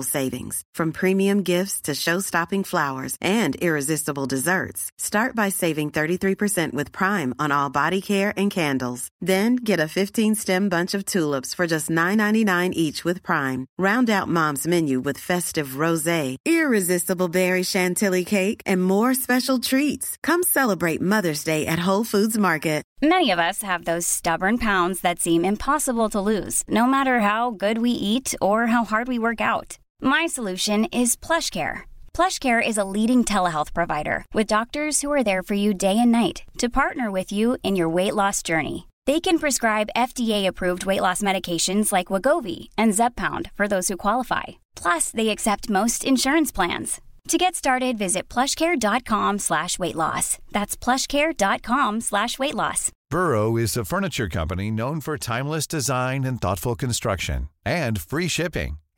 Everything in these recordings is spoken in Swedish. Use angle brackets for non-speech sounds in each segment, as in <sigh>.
savings. From premium gifts to show-stopping flowers and irresistible desserts. Start by saving 33% with Prime on all body care and candles. Then get a 15-stem bunch of tulips for just $9.99 each with Prime. Round out Mom's menu with festive rosé, irresistible berry chantilly cake, and more special treats. Come celebrate Mother's Day at Whole Foods Market. Many of us have those stubborn pounds that seem impossible to lose, no matter how good we eat or how hard we work out. My solution is PlushCare. PlushCare is a leading telehealth provider with doctors who are there for you day and night to partner with you in your weight loss journey. They can prescribe FDA-approved weight loss medications like Wagovi and Zepbound for those who qualify. Plus, they accept most insurance plans. To get started, visit plushcare.com slash weight loss. That's plushcare.com slash weight loss. Burrow is a furniture company known for timeless design and thoughtful construction and free shipping,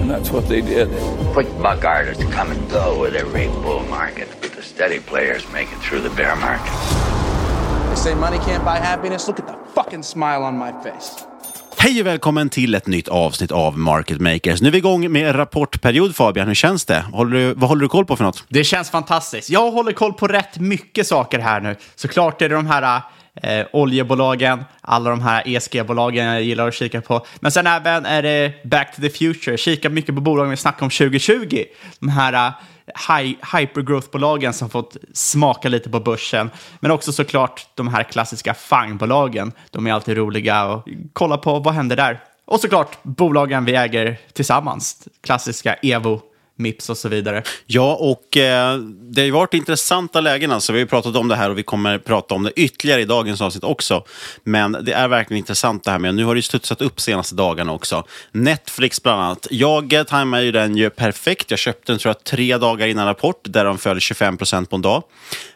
And that's what they did. Quick buck artists come and go with every bull market, but the steady players make it through the bear market. They say money can't buy happiness. Look at the fucking smile on my face. Hej och välkommen till ett nytt avsnitt av Market Makers. Nu är vi igång med en rapportperiod Fabian, hur känns det? Håller du, vad håller du koll på för något? Det känns fantastiskt. Jag håller koll på rätt mycket saker här nu. Såklart är det de här eh, oljebolagen, alla de här ESG-bolagen jag gillar att kika på. Men sen även är det Back to the Future, kika mycket på bolagen vi snackar om 2020. De här eh, hi hypergrowth-bolagen som fått smaka lite på börsen. Men också såklart de här klassiska FANG-bolagen. De är alltid roliga och kolla på vad händer där. Och såklart bolagen vi äger tillsammans. Klassiska Evo, Mips och så vidare. Ja, och eh, det har ju varit intressanta lägen. Alltså. Vi har ju pratat om det här och vi kommer prata om det ytterligare i dagens avsnitt också. Men det är verkligen intressant det här med, nu har det ju studsat upp senaste dagarna också. Netflix bland annat. Jag eh, tajmar ju den ju perfekt. Jag köpte den tror jag tre dagar innan rapport där de föll 25 procent på en dag.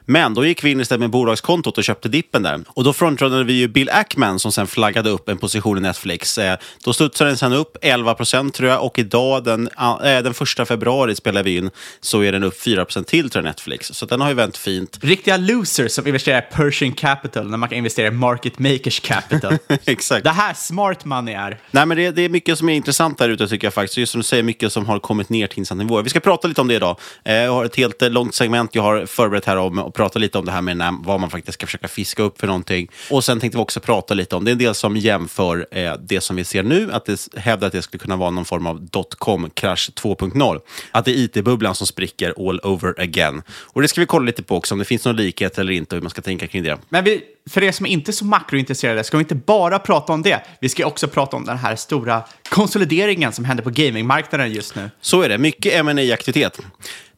Men då gick vi in istället med bolagskontot och köpte dippen där. Och då frontrunnade vi ju Bill Ackman som sen flaggade upp en position i Netflix. Eh, då studsade den sen upp 11 procent tror jag och idag den, eh, den första februari spelar vi in så är den upp 4 procent till tror jag Netflix. Så den har ju vänt fint. Riktiga losers som investerar i Pershing Capital när man kan investera i Market Makers Capital. <laughs> Exakt. Det här smart money är. Nej, men det, det är mycket som är intressant där ute tycker jag faktiskt. Just som du säger, mycket som har kommit ner till intressanta nivåer. Vi ska prata lite om det idag. Eh, jag har ett helt eh, långt segment jag har förberett här om och prata lite om det här med när, vad man faktiskt ska försöka fiska upp för någonting. Och sen tänkte vi också prata lite om, det är en del som jämför eh, det som vi ser nu, att det hävdar att det skulle kunna vara någon form av dotcom-krasch 2.0. Att det är it-bubblan som spricker all over again. Och det ska vi kolla lite på också, om det finns någon likhet eller inte, hur man ska tänka kring det. Men vi, för er som inte är så makrointresserade ska vi inte bara prata om det. Vi ska också prata om den här stora konsolideringen som händer på gamingmarknaden just nu. Så är det, mycket ma aktivitet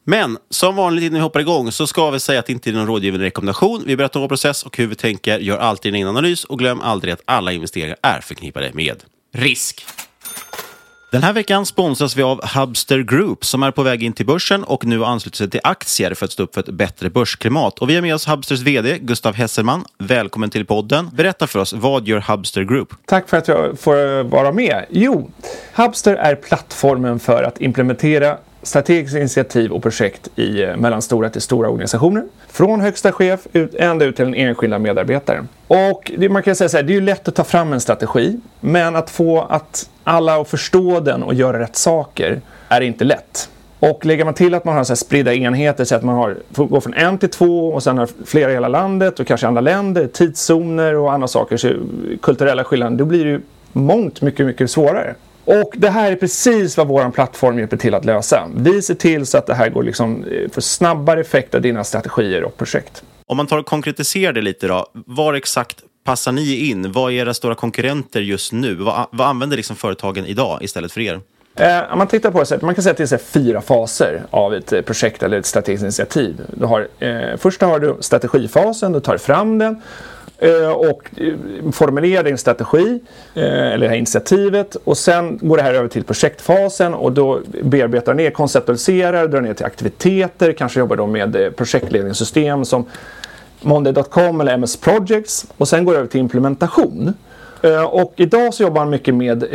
Men som vanligt innan vi hoppar igång så ska vi säga att det inte är någon rådgivande rekommendation. Vi berättar om vår process och hur vi tänker, gör alltid en egen analys och glöm aldrig att alla investeringar är förknippade med risk. Den här veckan sponsras vi av Hubster Group som är på väg in till börsen och nu ansluter sig till aktier för att stå upp för ett bättre börsklimat. Och vi har med oss Hubsters VD Gustav Hesselman. Välkommen till podden. Berätta för oss, vad gör Hubster Group? Tack för att jag får vara med. Jo, Hubster är plattformen för att implementera strategiska initiativ och projekt i mellan mellanstora till stora organisationer. Från högsta chef ut, ända ut till den enskilda medarbetaren. Och det, man kan säga så här, det är ju lätt att ta fram en strategi, men att få att alla att förstå den och göra rätt saker är inte lätt. Och lägger man till att man har så här spridda enheter, så att man har, går från en till två och sen har flera i hela landet och kanske andra länder, tidszoner och andra saker, så kulturella skillnader, då blir det ju mångt mycket, mycket svårare. Och det här är precis vad vår plattform hjälper till att lösa. Vi ser till så att det här går liksom eh, för snabbare effekt av dina strategier och projekt. Om man tar och konkretiserar det lite då, var exakt passar ni in? Vad är era stora konkurrenter just nu? Vad, vad använder liksom företagen idag istället för er? Eh, om man tittar på det, man kan säga att det är fyra faser av ett eh, projekt eller ett strategiskt initiativ. Du har, eh, först har du strategifasen, du tar fram den. Eh, och eh, formulerar din strategi eh, eller det här initiativet. Och sen går det här över till projektfasen och då bearbetar ner, konceptualiserar, drar ner till aktiviteter, kanske jobbar då med projektledningssystem som Monday.com eller MS Projects. Och sen går det över till implementation. Eh, och idag så jobbar man mycket med, eh,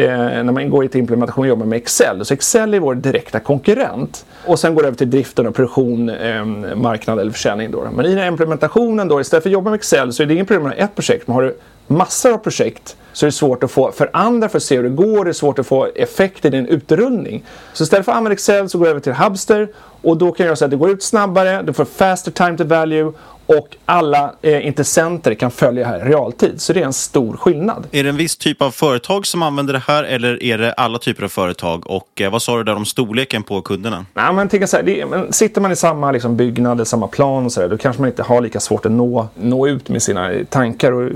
när man går till implementation, jobbar med Excel. Så Excel är vår direkta konkurrent. Och sen går det över till driften och produktion, eh, marknad eller försäljning. Då. Men i den här implementationen då, istället för att jobba med Excel så är det ingen problem med ett projekt. Men har du massor av projekt så är det svårt att få, för andra för att se hur det går, det är svårt att få effekt i din utrullning. Så istället för att använda Excel så går jag över till Hubster och då kan jag säga att det går ut snabbare, du får faster time to value och alla eh, intressenter kan följa här i realtid. Så det är en stor skillnad. Är det en viss typ av företag som använder det här eller är det alla typer av företag? Och eh, vad sa du där om storleken på kunderna? Nej, men tänk så här, det, men sitter man i samma liksom, byggnad, samma plan och så där, då kanske man inte har lika svårt att nå, nå ut med sina tankar och uh,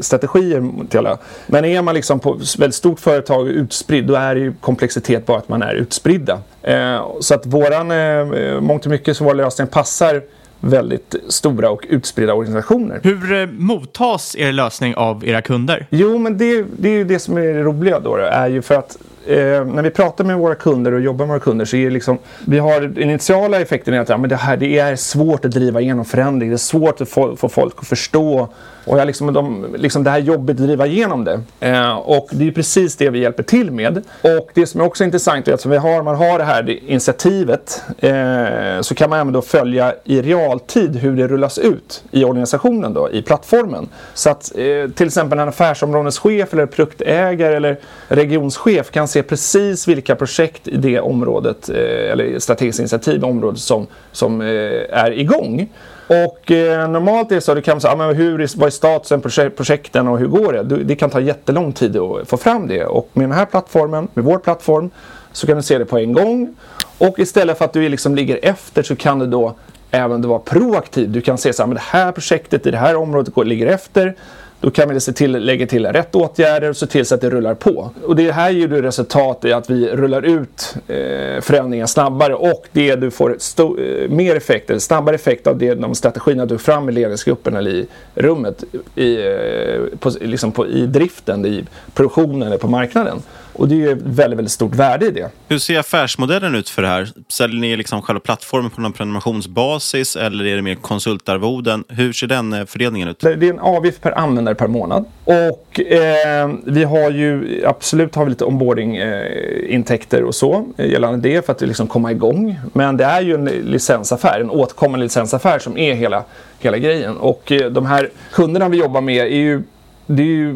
strategier till alla. Men är man liksom på väldigt stort företag och utspridd, då är ju komplexitet bara att man är utspridda. Eh, så att våran, eh, mångt och mycket så vår lösning passar väldigt stora och utspridda organisationer. Hur eh, mottas er lösning av era kunder? Jo, men det, det är ju det som är det roliga då, är ju för att eh, när vi pratar med våra kunder och jobbar med våra kunder så är det liksom, vi har den initiala effekten är att ja, men det, här, det är svårt att driva igenom förändring. Det är svårt att få, få folk att förstå och jag liksom, de, liksom det här jobbet att driva igenom det. Eh, och det är precis det vi hjälper till med. Och det som är också intressant är att vi har, man har det här initiativet eh, så kan man även då följa i realtid hur det rullas ut i organisationen då, i plattformen. Så att eh, till exempel en affärsområdeschef eller produktägare eller regionschef kan se precis vilka projekt i det området eh, eller strategiskt initiativ i området som, som eh, är igång. Och eh, normalt är det så att du kan säga, ah, men hur, vad är statusen på projekten och hur går det? Du, det kan ta jättelång tid att få fram det. Och med den här plattformen, med vår plattform, så kan du se det på en gång. Och istället för att du liksom ligger efter så kan du då även vara proaktiv. Du kan se att det här projektet i det här området går, ligger efter. Då kan vi se till, lägga till rätt åtgärder och se till så att det rullar på. Och det här ger du resultat i att vi rullar ut eh, förändringar snabbare och det du får eh, mer effekt, eller snabbare effekt av det, de strategierna du fram i ledningsgruppen eller i rummet, i, eh, på, liksom på, i driften, i produktionen eller på marknaden. Och det är ju ett väldigt, väldigt stort värde i det. Hur ser affärsmodellen ut för det här? Säljer ni liksom själva plattformen på någon prenumerationsbasis eller är det mer konsultarvoden? Hur ser den eh, fördelningen ut? Det är en avgift per användare per månad. Och eh, vi har ju absolut har vi lite onboarding-intäkter eh, och så eh, gällande det för att liksom komma igång. Men det är ju en licensaffär, en återkommande licensaffär som är hela, hela grejen. Och eh, de här kunderna vi jobbar med är ju det är ju,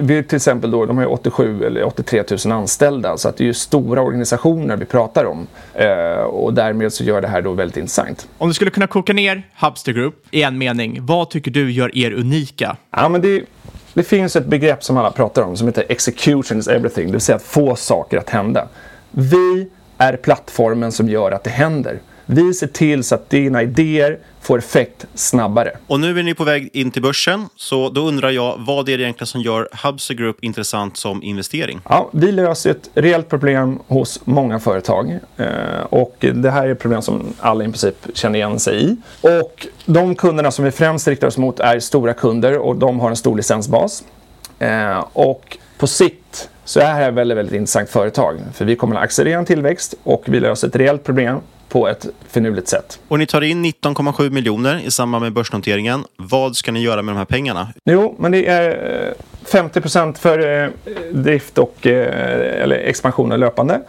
vi till exempel då, de har 87 eller 83 000 anställda så att det är ju stora organisationer vi pratar om. Eh, och därmed så gör det här då väldigt intressant. Om du skulle kunna koka ner Hubster Group i en mening, vad tycker du gör er unika? Ja, men det, det finns ett begrepp som alla pratar om som heter execution is everything, det vill säga att få saker att hända. Vi är plattformen som gör att det händer. Vi ser till så att dina idéer får effekt snabbare. Och nu är ni på väg in till börsen, så då undrar jag vad är det egentligen som gör Hubser Group intressant som investering? Ja, vi löser ett reellt problem hos många företag eh, och det här är ett problem som alla i princip känner igen sig i. Och de kunderna som vi främst riktar oss mot är stora kunder och de har en stor licensbas. Eh, och på sikt så är det här ett väldigt, väldigt intressant företag. För vi kommer att accelerera en tillväxt och vi löser ett reellt problem på ett finurligt sätt. Och ni tar in 19,7 miljoner i samband med börsnoteringen. Vad ska ni göra med de här pengarna? Jo, men det är eh, 50 procent för eh, drift och eh, eller expansion och löpande.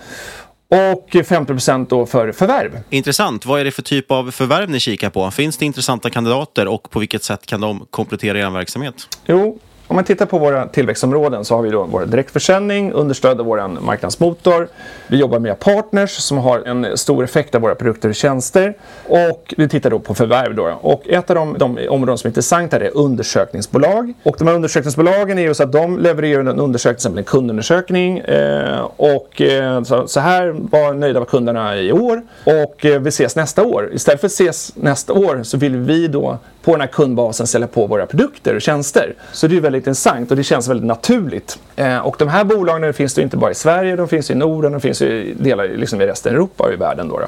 Och 50 procent då för förvärv. Intressant. Vad är det för typ av förvärv ni kikar på? Finns det intressanta kandidater och på vilket sätt kan de komplettera er verksamhet? Jo, om man tittar på våra tillväxtområden så har vi då vår direktförsäljning understödd av vår marknadsmotor. Vi jobbar med partners som har en stor effekt av våra produkter och tjänster. Och vi tittar då på förvärv. Då. Och ett av de, de områden som är intressanta är undersökningsbolag. Och de här undersökningsbolagen är ju så att de levererar en undersökning, till exempel en kundundersökning. Eh, och eh, så, så, här var nöjda var kunderna i år. Och eh, vi ses nästa år. Istället för att ses nästa år så vill vi då på den här kundbasen sälja på våra produkter och tjänster. Så det är väldigt intressant och det känns väldigt naturligt. Eh, och de här bolagen finns det inte bara i Sverige, de finns i Norden, de finns i delar liksom i resten av Europa och i världen. Då, då.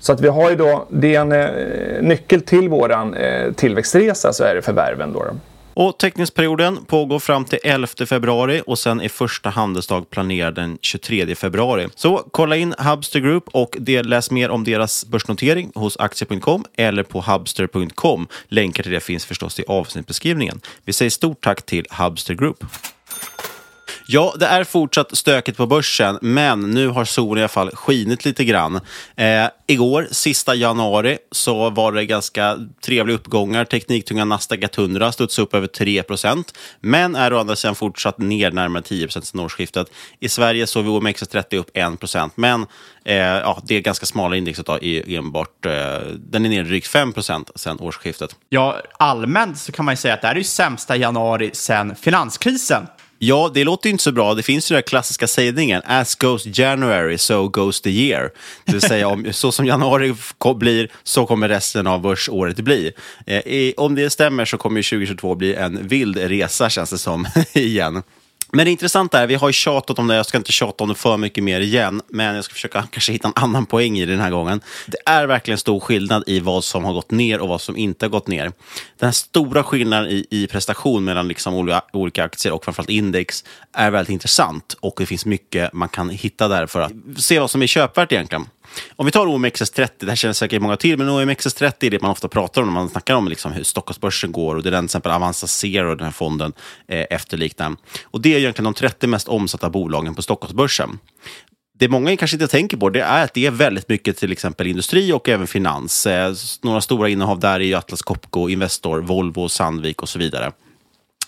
Så att vi har ju då, det är en eh, nyckel till våran eh, tillväxtresa så är det förvärven. Då, då. Och teckningsperioden pågår fram till 11 februari och sen är första handelsdag planerad den 23 februari. Så kolla in Hubster Group och läs mer om deras börsnotering hos aktier.com eller på hubster.com. Länkar till det finns förstås i avsnittbeskrivningen. Vi säger stort tack till Hubster Group. Ja, det är fortsatt stökigt på börsen, men nu har solen i alla fall skinit lite grann. Eh, igår, sista januari, så var det ganska trevliga uppgångar. Tekniktunga Nasdaq 100 studsade upp över 3% men är å andra sidan fortsatt ner närmare 10% sedan årsskiftet. I Sverige såg vi OMXS30 upp 1% men eh, ja, det är ganska smala indexet då, enbart. Eh, den är ner drygt 5 sedan årsskiftet. Ja, allmänt så kan man ju säga att det här är ju sämsta januari sedan finanskrisen. Ja, det låter ju inte så bra. Det finns ju den klassiska sägningen, as goes January, so goes the year. Det vill säga, om, så som januari blir, så kommer resten av börsåret bli. Eh, om det stämmer så kommer 2022 bli en vild resa, känns det som, <laughs> igen. Men det intressanta är, vi har ju tjatat om det, jag ska inte tjata om det för mycket mer igen, men jag ska försöka kanske hitta en annan poäng i det den här gången. Det är verkligen stor skillnad i vad som har gått ner och vad som inte har gått ner. Den här stora skillnaden i, i prestation mellan liksom olika, olika aktier och framförallt index är väldigt intressant och det finns mycket man kan hitta där för att se vad som är köpvärt egentligen. Om vi tar OMXS30, det här känner säkert många till, men OMXS30 är det man ofta pratar om när man snackar om liksom hur Stockholmsbörsen går och det är den till exempel Avanza Zero, den här fonden, eh, efterliknar. Och det är egentligen de 30 mest omsatta bolagen på Stockholmsbörsen. Det många kanske inte tänker på det är att det är väldigt mycket till exempel industri och även finans. Eh, några stora innehav där är Atlas Copco, Investor, Volvo, Sandvik och så vidare.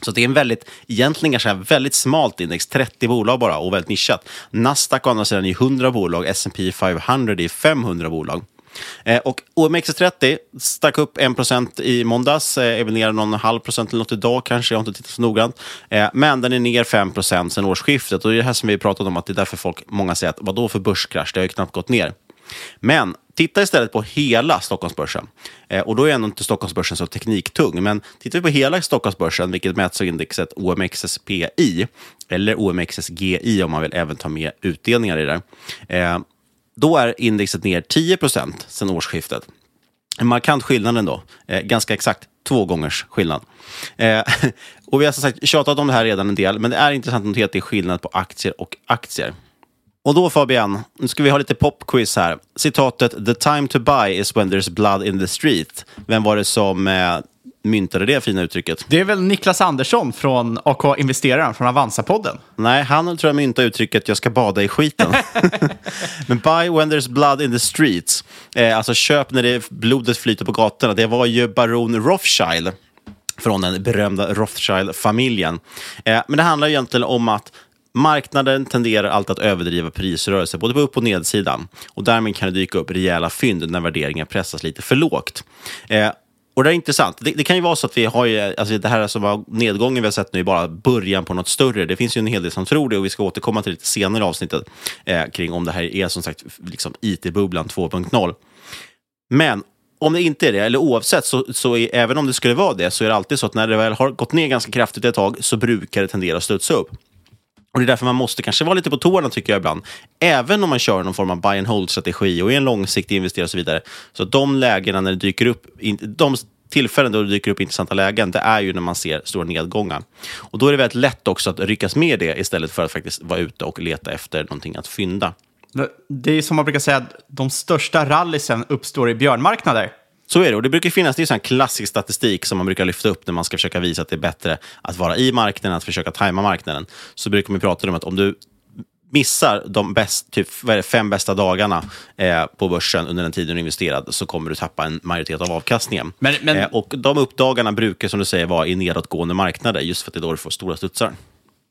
Så det är en väldigt, egentligen kanske väldigt smalt index, 30 bolag bara och väldigt nischat. Nasdaq å andra sidan är 100 bolag, S&P 500 är 500 bolag. Eh, och OMXS30 stack upp 1% i måndags, eh, är väl ner någon halv procent eller något idag kanske, jag har inte tittat så noggrant. Eh, men den är ner 5% sedan årsskiftet och det är det här som vi pratat om, att det är därför folk, många säger att vadå för börskrasch, det har ju knappt gått ner. Men titta istället på hela Stockholmsbörsen. Eh, och då är ändå inte Stockholmsbörsen så tekniktung. Men tittar vi på hela Stockholmsbörsen, vilket mäts av indexet OMXSPI, eller OMXSGI om man vill även ta med utdelningar i det, eh, då är indexet ner 10 procent sedan årsskiftet. En markant skillnad ändå. Eh, ganska exakt två gångers skillnad. Eh, <laughs> och vi har som sagt tjatat om det här redan en del, men det är intressant att notera att det är skillnad på aktier och aktier. Och då Fabian, nu ska vi ha lite popquiz här. Citatet “The time to buy is when there's blood in the street”. Vem var det som eh, myntade det fina uttrycket? Det är väl Niklas Andersson från AK Investeraren från Avanza-podden? Nej, han tror jag myntade uttrycket “jag ska bada i skiten”. <laughs> <laughs> Men “buy when there's blood in the streets”, eh, alltså köp när det blodet flyter på gatorna. Det var ju baron Rothschild från den berömda Rothschild-familjen. Eh, men det handlar egentligen om att Marknaden tenderar alltid att överdriva prisrörelser både på upp och nedsidan och därmed kan det dyka upp rejäla fynd när värderingar pressas lite för lågt. Eh, och det är intressant. Det, det, kan ju vara så att vi har alltså det här som var nedgången vi har sett nu är bara början på något större. Det finns ju en hel del som tror det och vi ska återkomma till lite senare i avsnittet eh, kring om det här är som sagt liksom IT-bubblan 2.0. Men om det inte är det, eller oavsett, så, så är, även om det skulle vara det, så är det alltid så att när det väl har gått ner ganska kraftigt ett tag så brukar det tendera att studsa upp. Och Det är därför man måste kanske vara lite på tårna tycker jag ibland. Även om man kör någon form av buy and hold-strategi och är en långsiktig investerare och så vidare. Så de lägena när det dyker upp, de tillfällen då det dyker upp intressanta lägen, det är ju när man ser stora nedgångar. Och då är det väldigt lätt också att ryckas med i det istället för att faktiskt vara ute och leta efter någonting att fynda. Det är som man brukar säga, att de största rallysen uppstår i björnmarknader. Så är det. Och det brukar finnas det är sån klassisk statistik som man brukar lyfta upp när man ska försöka visa att det är bättre att vara i marknaden, att försöka tajma marknaden. Så brukar man prata om att om du missar de bäst, typ, det, fem bästa dagarna eh, på börsen under den tiden du investerad så kommer du tappa en majoritet av avkastningen. Men, men... Eh, och de uppdagarna brukar, som du säger, vara i nedåtgående marknader just för att det är då du får stora studsar.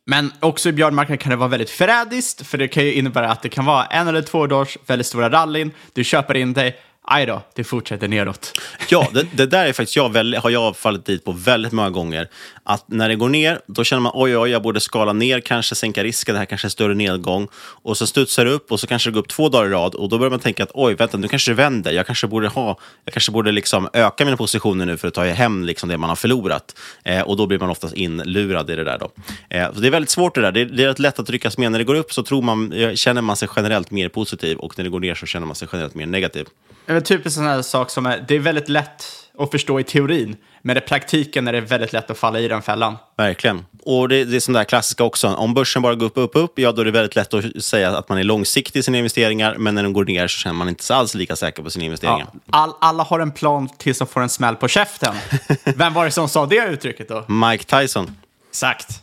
Men också i björnmarknaden kan det vara väldigt förrädiskt, för det kan ju innebära att det kan vara en eller två dagars väldigt stora rallyn, du köper in dig, aj då, det fortsätter neråt. Ja, det, <laughs> det där är faktiskt jag väldigt, har jag fallit dit på väldigt många gånger. Att när det går ner, då känner man oj, oj, jag borde skala ner, kanske sänka risken, det här kanske är en större nedgång. Och så studsar det upp och så kanske det går upp två dagar i rad och då börjar man tänka att oj, vänta, nu kanske det vänder. Jag kanske borde, ha, jag kanske borde liksom öka mina positioner nu för att ta hem liksom det man har förlorat. Eh, och då blir man oftast inlurad i det där. Då. Eh, så det är väldigt svårt det där. Det är, det är rätt lätt att ryckas med. När det går upp så tror man, känner man sig generellt mer positiv och när det går ner så känner man sig generellt mer negativ. En typisk sån här sak som är, det är väldigt lätt att förstå i teorin, men i praktiken är det väldigt lätt att falla i den fällan. Verkligen. Och det, det är sånt där klassiska också. Om börsen bara går upp, upp, upp, ja då är det väldigt lätt att säga att man är långsiktig i sina investeringar, men när den går ner så känner man inte alls lika säker på sina investeringar. Ja, all, alla har en plan tills de får en smäll på käften. <laughs> Vem var det som sa det uttrycket då? Mike Tyson. Exakt.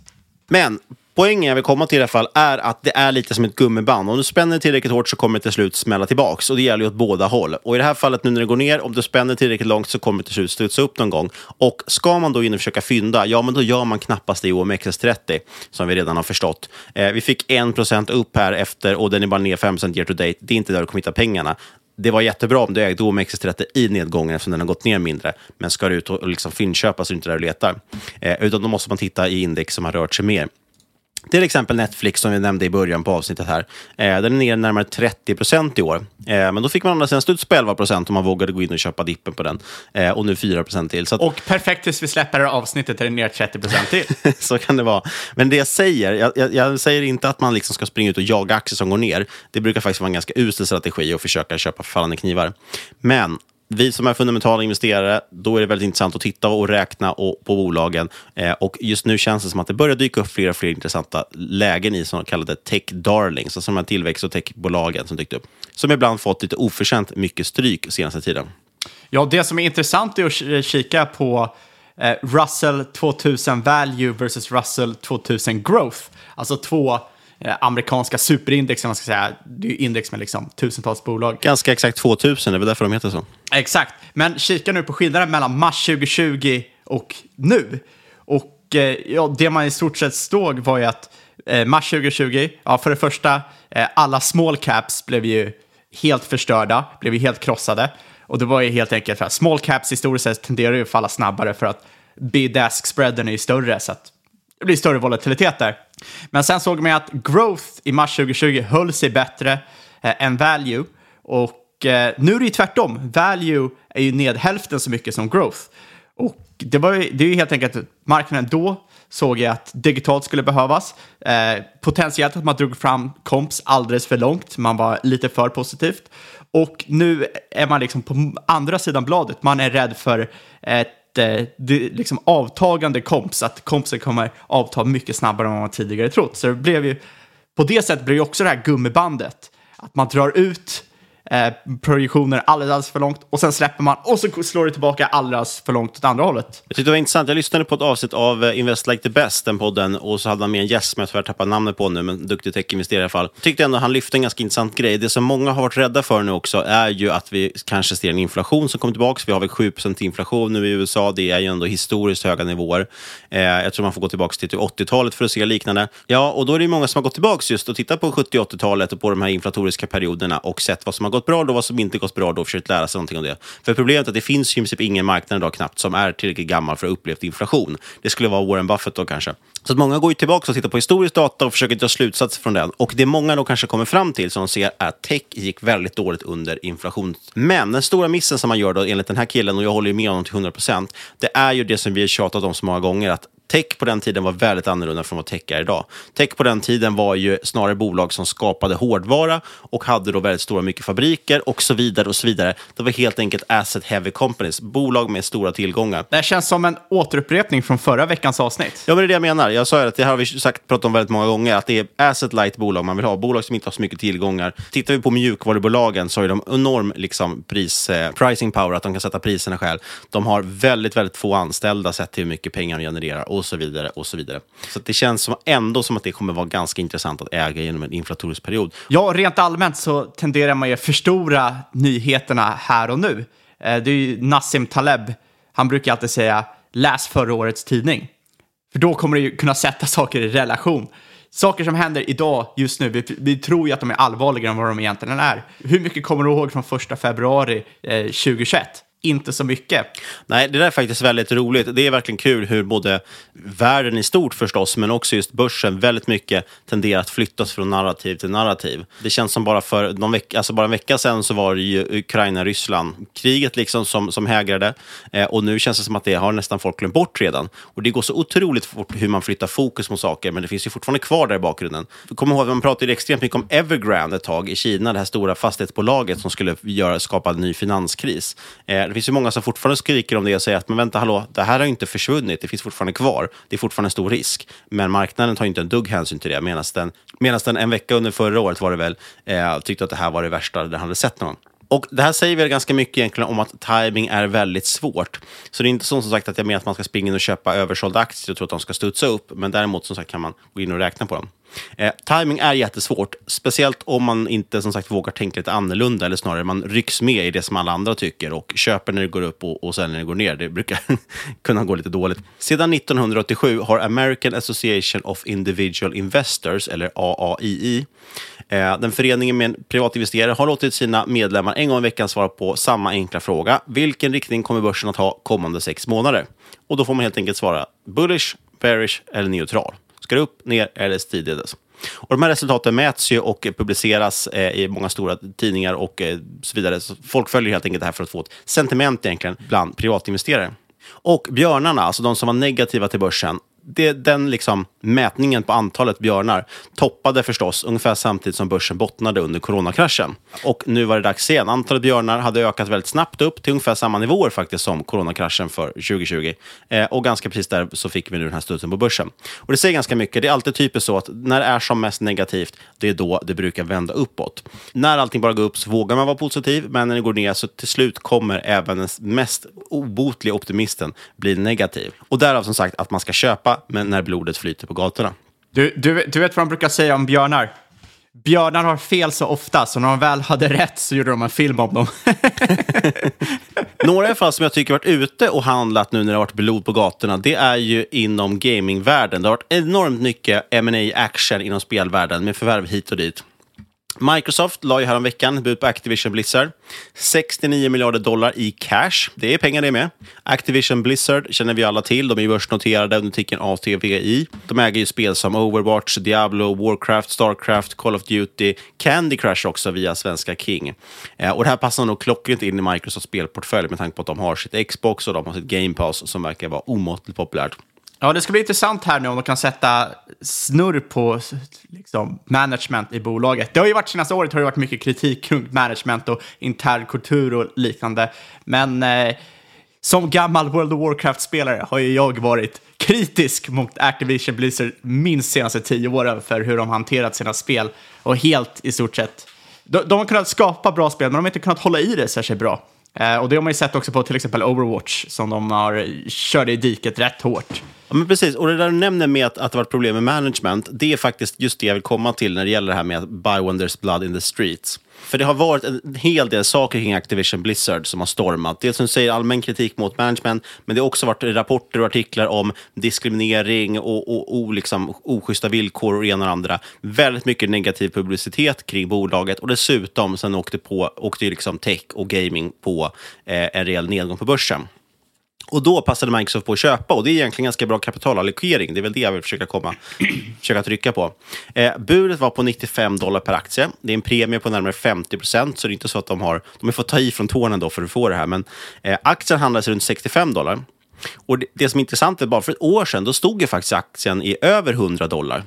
Men poängen jag vill komma till i alla fall är att det är lite som ett gummiband. Om du spänner tillräckligt hårt så kommer det till slut smälla tillbaks. Och det gäller ju åt båda håll. Och i det här fallet nu när det går ner, om du spänner tillräckligt långt så kommer det till slut studsa upp någon gång. Och ska man då in och försöka fynda, ja men då gör man knappast det i OMXS30, som vi redan har förstått. Eh, vi fick 1% upp här efter och den är bara ner 5% year to date. Det är inte där du kommer hitta pengarna det var jättebra om du ägde OMXS30 i nedgången eftersom den har gått ner mindre. Men ska du ut och liksom fyndköpa så är du inte där och letar. Eh, utan då måste man titta i index som har rört sig mer. Till exempel Netflix som vi nämnde i början på avsnittet här. Eh, den är ner närmare 30 procent i år. Eh, men då fick man andra sidan studs på 11 procent om man vågade gå in och köpa dippen på den. Eh, och nu 4 procent till. Att... Och perfekt tills vi släpper det avsnittet är det ner 30 procent till. <laughs> så kan det vara. Men det jag säger, jag, jag, jag, säger inte att man liksom ska springa ut och jaga aktier som går ner. Det brukar faktiskt vara en ganska usel strategi att försöka köpa fallande knivar. Men vi som är fundamentala investerare, då är det väldigt intressant att titta och räkna och, på bolagen. Eh, och just nu känns det som att det börjar dyka upp fler och fler intressanta lägen i så kallade tech darlings, alltså de här tillväxt och techbolagen som dykt upp. Som ibland fått lite oförtjänt mycket stryk senaste tiden. Ja, det som är intressant är att eh, kika på eh, Russell 2000 Value versus Russell 2000 Growth. Alltså två amerikanska superindex, man ska säga. Det är index med liksom tusentals bolag. Ganska exakt 2000, det är väl därför de heter så. Exakt, men kika nu på skillnaden mellan mars 2020 och nu. Och eh, ja, det man i stort sett såg var ju att eh, mars 2020, ja, för det första, eh, alla small caps blev ju helt förstörda, blev ju helt krossade. Och det var ju helt enkelt för att small caps historiskt sett tenderar ju att falla snabbare för att bid-ask spreaden är ju större, så att det blir större volatilitet där. Men sen såg man att growth i mars 2020 höll sig bättre eh, än value. Och eh, nu är det ju tvärtom. Value är ju ned hälften så mycket som growth. Och det, var ju, det är ju helt enkelt marknaden då såg jag att digitalt skulle behövas. Eh, potentiellt att man drog fram komps alldeles för långt. Man var lite för positivt. Och nu är man liksom på andra sidan bladet. Man är rädd för ett eh, det, liksom avtagande komps, att kompsen kommer avta mycket snabbare än vad man tidigare trott. Så det blev ju, på det sättet blir det också det här gummibandet, att man drar ut eh, projektioner alldeles, alldeles för långt och sen släpper man och så slår det tillbaka alldeles för långt åt andra hållet. Jag tyckte det var intressant. Jag lyssnade på ett avsnitt av eh, Invest Like the Best, den podden, och så hade han med en gäst som jag tyvärr tappar namnet på nu, men duktig techinvesterare i alla fall. Jag tyckte ändå han lyfte en ganska intressant grej. Det som många har varit rädda för nu också är ju att vi kanske ser en inflation som kommer tillbaka. Vi har väl 7 inflation nu i USA. Det är ju ändå historiskt höga nivåer. Eh, jag tror man får gå tillbaka till 80-talet för att se liknande. Ja, och då är det många som har gått tillbaka just och tittat på 70 80-talet och på de här inflatoriska perioderna och sett vad som har gått bra då vad som inte gått bra då och försökt lära sig någonting om det. För problemet är att det finns ju i princip ingen marknad idag knappt som är tillräckligt gammal för att ha upplevt inflation. Det skulle vara Warren Buffett då kanske. Så att många går ju tillbaka och tittar på historisk data och försöker dra slutsatser från den. Och det många då kanske kommer fram till som de ser är att tech gick väldigt dåligt under inflation. Men den stora missen som man gör då enligt den här killen, och jag håller ju med honom till 100%, det är ju det som vi har tjatat om så många gånger, att Tech på den tiden var väldigt annorlunda från vad tech är idag. Tech på den tiden var ju snarare bolag som skapade hårdvara och hade då väldigt stora mycket fabriker och så vidare och så vidare. Det var helt enkelt asset heavy companies, bolag med stora tillgångar. Det här känns som en återupprepning från förra veckans avsnitt. Ja, men det är det jag menar. Jag sa ju att det här har vi sagt, pratat om väldigt många gånger, att det är asset light bolag man vill ha, bolag som inte har så mycket tillgångar. Tittar vi på mjukvarubolagen så har de enorm liksom, pris, eh, pricing power, att de kan sätta priserna själv. De har väldigt, väldigt få anställda sett till hur mycket pengar de genererar och så vidare. och Så vidare. Så det känns som, ändå som att det kommer vara ganska intressant att äga genom en inflatorisk period. Ja, rent allmänt så tenderar man ju att förstora nyheterna här och nu. Eh, det är ju Nassim Taleb, han brukar alltid säga läs förra årets tidning. För då kommer du ju kunna sätta saker i relation. Saker som händer idag, just nu, vi, vi tror ju att de är allvarligare än vad de egentligen är. Hur mycket kommer du ihåg från första februari eh, 2021? Inte så mycket. Nej, det där är faktiskt väldigt roligt. Det är verkligen kul hur både världen i stort förstås, men också just börsen väldigt mycket tenderar att flyttas från narrativ till narrativ. Det känns som bara för någon veck, alltså bara en vecka sedan så var det ju Ukraina-Ryssland, kriget liksom som, som hägrade. Eh, och nu känns det som att det har nästan folk glömt bort redan. Och det går så otroligt fort hur man flyttar fokus mot saker, men det finns ju fortfarande kvar där i bakgrunden. Kom ihåg, man pratade extremt mycket om Evergrande ett tag i Kina, det här stora fastighetsbolaget som skulle göra, skapa en ny finanskris. Eh, finns ju många som fortfarande skriker om det och säger att men vänta, hallå, det här har ju inte försvunnit, det finns fortfarande kvar. Det är fortfarande en stor risk. Men marknaden tar ju inte en dugg hänsyn till det, medan den, medan den en vecka under förra året var det väl, eh, tyckte att det här var det värsta den hade sett någon. Och Det här säger väl ganska mycket egentligen om att timing är väldigt svårt. Så det är inte så som sagt att jag menar att man ska springa in och köpa översålda aktier och tro att de ska studsa upp, men däremot som sagt kan man gå in och räkna på dem. Eh, timing är jättesvårt, speciellt om man inte som sagt vågar tänka lite annorlunda, eller snarare man rycks med i det som alla andra tycker och köper när det går upp och, och sen när det går ner. Det brukar <laughs> kunna gå lite dåligt. Sedan 1987 har American Association of Individual Investors, eller AAII, eh, den föreningen med privatinvesterare har låtit sina medlemmar en gång i veckan svara på samma enkla fråga. Vilken riktning kommer börsen att ha kommande sex månader? Och då får man helt enkelt svara bullish, bearish eller neutral. Ska det upp, ner eller sidledes? Och de här resultaten mäts ju och publiceras eh, i många stora tidningar och eh, så vidare. Så folk följer helt enkelt det här för att få ett sentiment egentligen bland privatinvesterare. Och björnarna, alltså de som var negativa till börsen, det, den liksom mätningen på antalet björnar toppade förstås ungefär samtidigt som börsen bottnade under coronakraschen. Och nu var det dags igen. Antalet björnar hade ökat väldigt snabbt upp till ungefär samma nivåer faktiskt som coronakraschen för 2020. Eh, och ganska precis där så fick vi nu den här studsen på börsen. Och det säger ganska mycket. Det är alltid typiskt så att när det är som mest negativt, det är då det brukar vända uppåt. När allting bara går upp så vågar man vara positiv, men när det går ner så till slut kommer även den mest obotliga optimisten bli negativ. Och därav som sagt att man ska köpa, men när blodet flyter på gatorna. Du, du, du vet vad de brukar säga om björnar? Björnar har fel så ofta, så när de väl hade rätt så gjorde de en film om dem. <laughs> Några fall som jag tycker varit ute och handlat nu när det har varit blod på gatorna, det är ju inom gamingvärlden. Det har varit enormt mycket ma action inom spelvärlden med förvärv hit och dit. Microsoft la ju häromveckan bud på Activision Blizzard. 69 miljarder dollar i cash. Det är pengar det med. Activision Blizzard känner vi alla till. De är börsnoterade under ticken ATVI. De äger ju spel som Overwatch, Diablo, Warcraft, Starcraft, Call of Duty, Candy Crush också via svenska King. Eh, och det här passar nog klockrent in i Microsofts spelportfölj med tanke på att de har sitt Xbox och de har sitt Game Pass som verkar vara omåttligt populärt. Ja, det ska bli intressant här nu om de kan sätta snurr på liksom, management i bolaget. Det har ju varit senaste året har det varit mycket kritik kring management och intern kultur och liknande. Men eh, som gammal World of Warcraft-spelare har ju jag varit kritisk mot Activision Blizzard minst senaste tio åren för hur de hanterat sina spel och helt i stort sett. De, de har kunnat skapa bra spel, men de har inte kunnat hålla i det särskilt bra. Eh, och det har man ju sett också på till exempel Overwatch som de har kört i diket rätt hårt. Ja, men precis. Och det där du nämner med att, att det varit problem med management, det är faktiskt just det jag vill komma till när det gäller det här med att buy when there's blood in the streets. För det har varit en hel del saker kring Activision Blizzard som har stormat. Dels som säger allmän kritik mot management, men det har också varit rapporter och artiklar om diskriminering och, och, och liksom oschyssta villkor och det ena och det andra. Väldigt mycket negativ publicitet kring bolaget och dessutom sen åkte, på, åkte ju liksom tech och gaming på eh, en rejäl nedgång på börsen. Och då passade Microsoft på att köpa och det är egentligen ganska bra kapitalallokering. Det är väl det jag vill försöka, komma, <clears throat> försöka trycka på. Eh, budet var på 95 dollar per aktie. Det är en premie på närmare 50 procent, så det är inte så att de har, de har fått ta i från tårna då för att få det här. Men eh, aktien handlas runt 65 dollar. Och det, det som är intressant är bara för ett år sedan, då stod ju faktiskt aktien i över 100 dollar.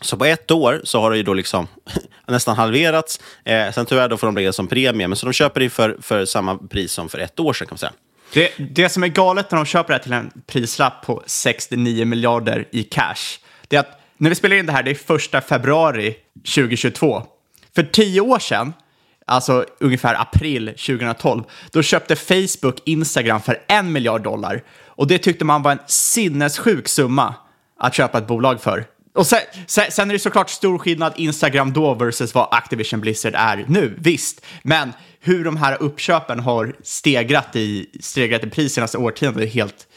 Så på ett år så har det ju då liksom <laughs> nästan halverats. Eh, sen tyvärr då får de lägga det som premie, men så de köper det för, för samma pris som för ett år sedan kan man säga. Det, det som är galet när de köper det här till en prislapp på 69 miljarder i cash, det är att när vi spelar in det här, det är första februari 2022. För tio år sedan, alltså ungefär april 2012, då köpte Facebook Instagram för en miljard dollar. Och det tyckte man var en sinnessjuk summa att köpa ett bolag för. Och sen, sen, sen, är det såklart stor skillnad Instagram då versus vad Activision Blizzard är nu, visst. Men hur de här uppköpen har stegrat i, stegrat i pris senaste årtiondet är helt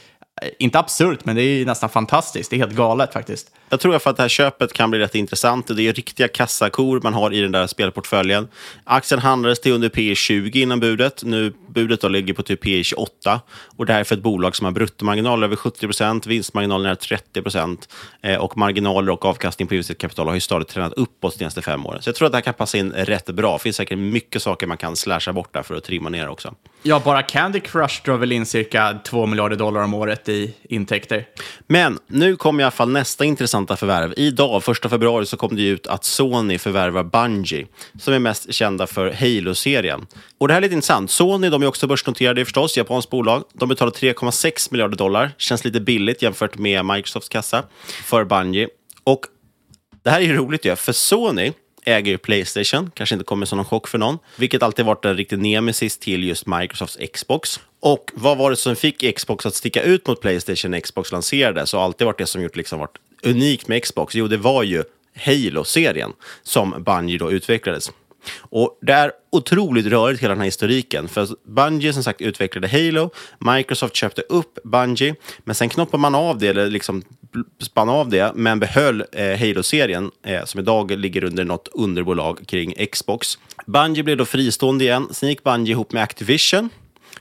inte absurt, men det är nästan fantastiskt. Det är helt galet faktiskt. Jag tror att det här köpet kan bli rätt intressant. Det är riktiga kassakor man har i den där spelportföljen. Aktien handlades till under P 20 innan budet. Nu budet då ligger på typ P 28. Och det här är för ett bolag som har bruttomarginaler över 70 procent, vinstmarginaler är 30 procent eh, och marginaler och avkastning på investerat kapital har ju stadigt tränat uppåt de senaste fem åren. Så jag tror att det här kan passa in rätt bra. Det finns säkert mycket saker man kan slasha bort där för att trimma ner också. Ja, bara Candy Crush drar väl in cirka 2 miljarder dollar om året i intäkter. Men nu kommer i alla fall nästa intressanta förvärv. Idag, 1 februari, så kom det ut att Sony förvärvar Bungie, som är mest kända för Halo-serien. Och det här är lite intressant. Sony, de är också börsnoterade förstås, japanskt bolag. De betalar 3,6 miljarder dollar. Känns lite billigt jämfört med Microsofts kassa för Bungie. Och det här är ju roligt ju, för Sony äger ju Playstation, kanske inte kommer som någon chock för någon, vilket alltid varit en riktig nemesis till just Microsofts Xbox. Och vad var det som fick Xbox att sticka ut mot Playstation när Xbox lanserades och alltid varit det som gjort liksom varit unikt med Xbox? Jo, det var ju Halo-serien som Bungie då utvecklades. Och det är otroligt rörigt hela den här historiken. För Bungie som sagt utvecklade Halo, Microsoft köpte upp Bungie, men sen knoppade man av det, eller liksom spann av det, men behöll eh, Halo-serien eh, som idag ligger under något underbolag kring Xbox. Bungie blev då fristående igen, sen gick Bungie ihop med Activision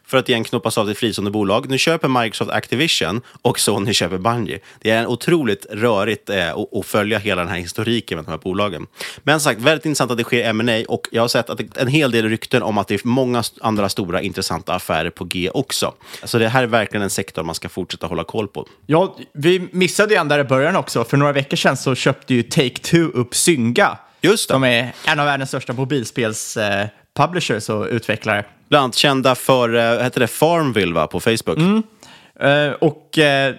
för att igen knoppas av till fristående bolag. Nu köper Microsoft Activision och Sony köper Bungie. Det är en otroligt rörigt eh, att följa hela den här historiken med de här bolagen. Men som sagt, väldigt intressant att det sker M&A och jag har sett att en hel del rykten om att det är många andra stora intressanta affärer på G också. Så det här är verkligen en sektor man ska fortsätta hålla koll på. Ja, vi missade ju där i början också. För några veckor sedan så köpte ju Take-Two upp Synga. Just det. De är en av världens största mobilspels eh, publishers och utvecklare. Bland annat kända för, eh, heter det Farmville va, på Facebook? Mm. Eh, och eh,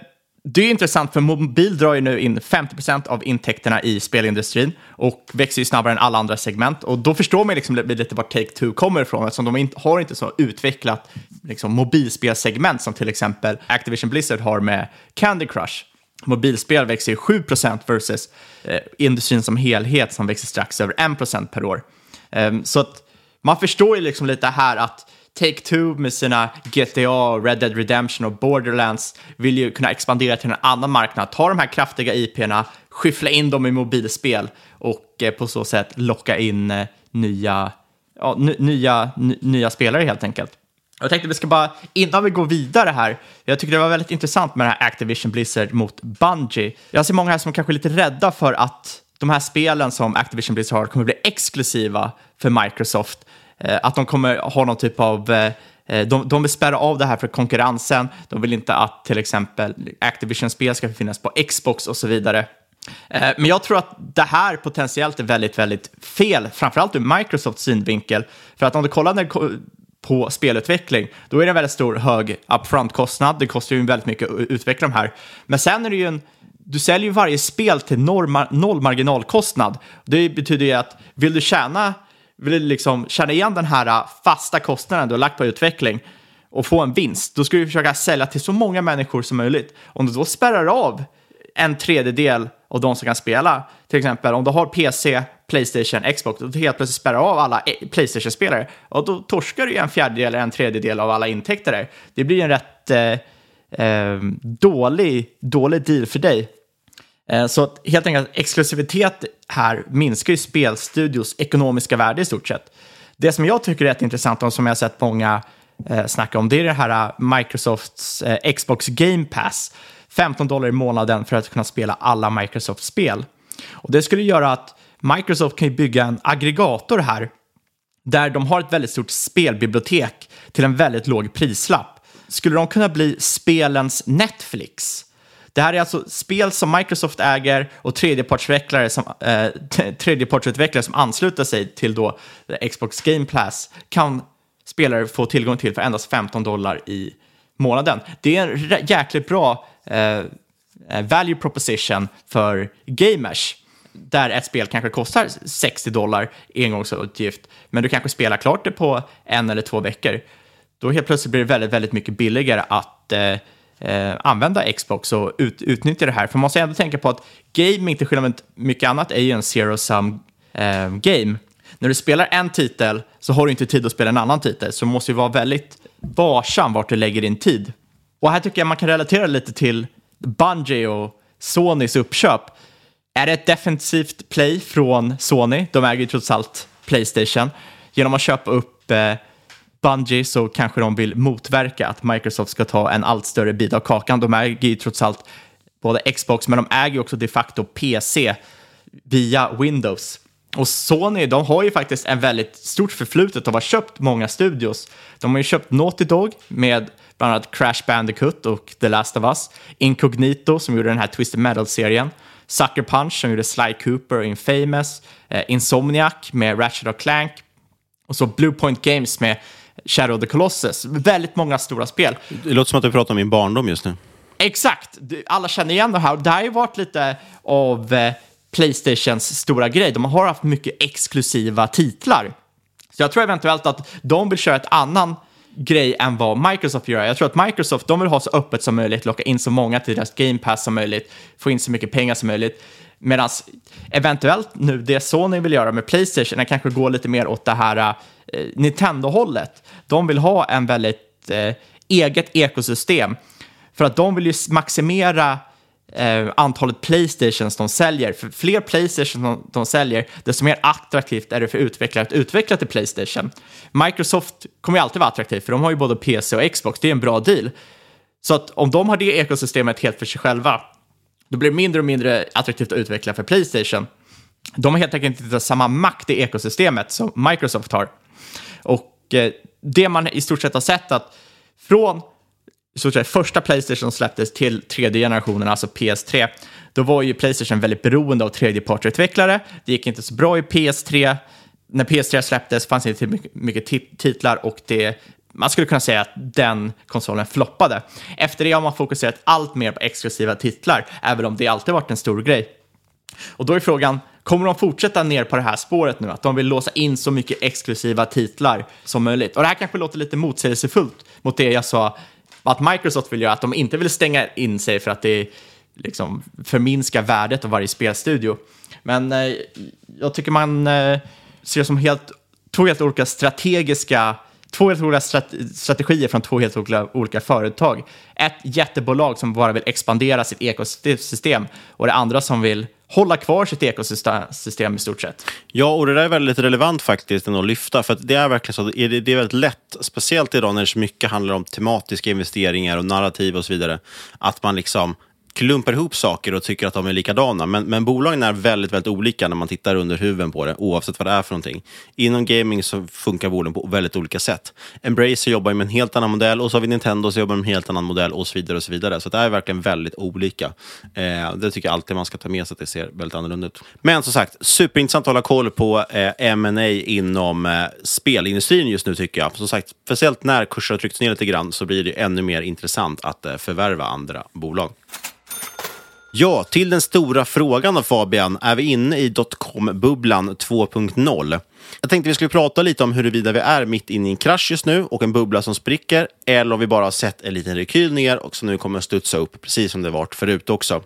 det är intressant för mobil drar ju nu in 50% av intäkterna i spelindustrin och växer ju snabbare än alla andra segment. Och då förstår man liksom lite var Take-Two kommer ifrån eftersom de inte, har inte så utvecklat liksom, mobilspelsegment som till exempel Activision Blizzard har med Candy Crush. Mobilspel växer ju 7% versus eh, industrin som helhet som växer strax över 1% per år. Um, så att man förstår ju liksom lite här att Take-Two med sina GTA, Red Dead Redemption och Borderlands vill ju kunna expandera till en annan marknad, ta de här kraftiga IP-erna, skyffla in dem i mobilspel och eh, på så sätt locka in eh, nya, ja, nya, nya spelare helt enkelt. Jag tänkte vi ska bara, innan vi går vidare här, jag tycker det var väldigt intressant med det här Activision Blizzard mot Bungie. Jag ser många här som kanske är lite rädda för att de här spelen som Activision Blizzard har kommer bli exklusiva för Microsoft. Eh, att de kommer ha någon typ av eh, eh, de, de vill spärra av det här för konkurrensen. De vill inte att till exempel Activision-spel ska finnas på Xbox och så vidare. Men jag tror att det här potentiellt är väldigt, väldigt fel, framförallt ur Microsofts synvinkel. För att om du kollar på spelutveckling, då är det en väldigt stor hög upfront-kostnad. Det kostar ju väldigt mycket att utveckla de här. Men sen är det ju en du säljer ju varje spel till noll marginalkostnad. Det betyder ju att vill du tjäna, vill du liksom tjäna igen den här äh, fasta kostnaden du har lagt på utveckling och få en vinst, då ska du försöka sälja till så många människor som möjligt. Om du då spärrar av en tredjedel av de som kan spela, till exempel om du har PC, Playstation, Xbox, och du helt plötsligt spärrar av alla eh, Playstation-spelare, och då torskar du en fjärdedel eller en tredjedel av alla intäkter där. Det blir en rätt eh, eh, dålig, dålig deal för dig. Eh, så helt enkelt exklusivitet här minskar ju spelstudios ekonomiska värde i stort sett. Det som jag tycker är rätt intressant och som jag har sett många eh, snacka om, det är det här eh, Microsofts Xbox Game Pass. 15 dollar i månaden för att kunna spela alla Microsoft-spel. Och det skulle göra att Microsoft kan bygga en aggregator här där de har ett väldigt stort spelbibliotek till en väldigt låg prislapp. skulle de kunna bli spelens Netflix? Det här är alltså spel som Microsoft äger och tredjepartsutvecklare som, eh, <laughs> tredjepartsutvecklare som ansluter sig till då Xbox Game Pass kan spelare få tillgång till för endast 15 dollar i månaden. Det är en jäkligt bra eh, eh, value proposition för gamers där ett spel kanske kostar 60 dollar engångsutgift, men du kanske spelar klart det på en eller två veckor. Då helt plötsligt blir det väldigt, väldigt mycket billigare att eh, eh, använda Xbox och ut, utnyttja det här. För man måste ändå tänka på att gaming, till skillnad mot mycket annat, är ju en zero-sum eh, game. När du spelar en titel så har du inte tid att spela en annan titel, så du måste ju vara väldigt varsam vart du lägger din tid. Och här tycker jag man kan relatera lite till Bungie och Sonys uppköp. Är det ett defensivt play från Sony? De äger ju trots allt Playstation. Genom att köpa upp eh, Bungie så kanske de vill motverka att Microsoft ska ta en allt större bit av kakan. De äger ju trots allt både Xbox, men de äger också de facto PC via Windows. Och Sony, de har ju faktiskt en väldigt stort förflutet. De har köpt många studios. De har ju köpt Naughty Dog med bland annat Crash Bandicoot och The Last of Us. Incognito som gjorde den här Twisted Metal-serien. Sucker Punch som gjorde Sly Cooper och Infamous. Eh, Insomniac med Ratchet och Clank. Och så Bluepoint Games med Shadow of the Colossus. Väldigt många stora spel. Det låter som att du pratar om min barndom just nu. Exakt! Alla känner igen det här. Det här har ju varit lite av eh, Playstations stora grej. De har haft mycket exklusiva titlar. Så jag tror eventuellt att de vill köra ett annan grej än vad Microsoft gör. Jag tror att Microsoft de vill ha så öppet som möjligt, locka in så många till deras Game Pass som möjligt, få in så mycket pengar som möjligt. Medan eventuellt nu det Sony vill göra med Playstation är kanske gå lite mer åt det här eh, Nintendo-hållet. De vill ha en väldigt eh, eget ekosystem för att de vill ju maximera eh, antalet Playstations de säljer. För fler Playstation de, de säljer, desto mer attraktivt är det för utvecklare att utveckla till Playstation. Microsoft kommer ju alltid vara attraktivt, för de har ju både PC och Xbox. Det är en bra deal. Så att om de har det ekosystemet helt för sig själva, då blir det mindre och mindre attraktivt att utveckla för Playstation. De har helt enkelt inte samma makt i ekosystemet som Microsoft har. Och eh, det man i stort sett har sett att från så att säga, första Playstation släpptes till tredje generationen, alltså PS3, då var ju Playstation väldigt beroende av tredjepartsutvecklare. Det gick inte så bra i PS3. När PS3 släpptes fanns det inte mycket, mycket titlar och det, man skulle kunna säga att den konsolen floppade. Efter det har man fokuserat allt mer på exklusiva titlar, även om det alltid varit en stor grej. Och då är frågan, kommer de fortsätta ner på det här spåret nu? Att de vill låsa in så mycket exklusiva titlar som möjligt? Och det här kanske låter lite motsägelsefullt mot det jag sa att Microsoft vill göra, att de inte vill stänga in sig för att det liksom förminskar värdet av varje spelstudio. Men eh, jag tycker man eh, ser det som helt, två helt olika strategiska två helt olika strategier från två helt olika, företag. Ett jättebolag som bara vill expandera sitt ekosystem och det andra som vill hålla kvar sitt ekosystem i stort sett. Ja, och det där är väldigt relevant faktiskt att lyfta, för att det är verkligen så att det är väldigt lätt, speciellt idag när det så mycket handlar om tematiska investeringar och narrativ och så vidare, att man liksom klumpar ihop saker och tycker att de är likadana. Men, men bolagen är väldigt, väldigt olika när man tittar under huven på det, oavsett vad det är för någonting. Inom gaming så funkar bolagen på väldigt olika sätt. Embracer jobbar med en helt annan modell och så har vi Nintendo som jobbar med en helt annan modell och så vidare. och Så vidare. Så det är verkligen väldigt olika. Eh, det tycker jag alltid man ska ta med sig, att det ser väldigt annorlunda ut. Men som sagt, superintressant att hålla koll på eh, M&A inom eh, spelindustrin just nu tycker jag. Som sagt, speciellt när kurser har tryckts ner lite grann så blir det ännu mer intressant att eh, förvärva andra bolag. Ja, till den stora frågan då Fabian, är vi inne i dotcom-bubblan 2.0? Jag tänkte vi skulle prata lite om huruvida vi är mitt inne i en krasch just nu och en bubbla som spricker, eller om vi bara har sett en liten rekyl ner och som nu kommer att studsa upp, precis som det varit förut också.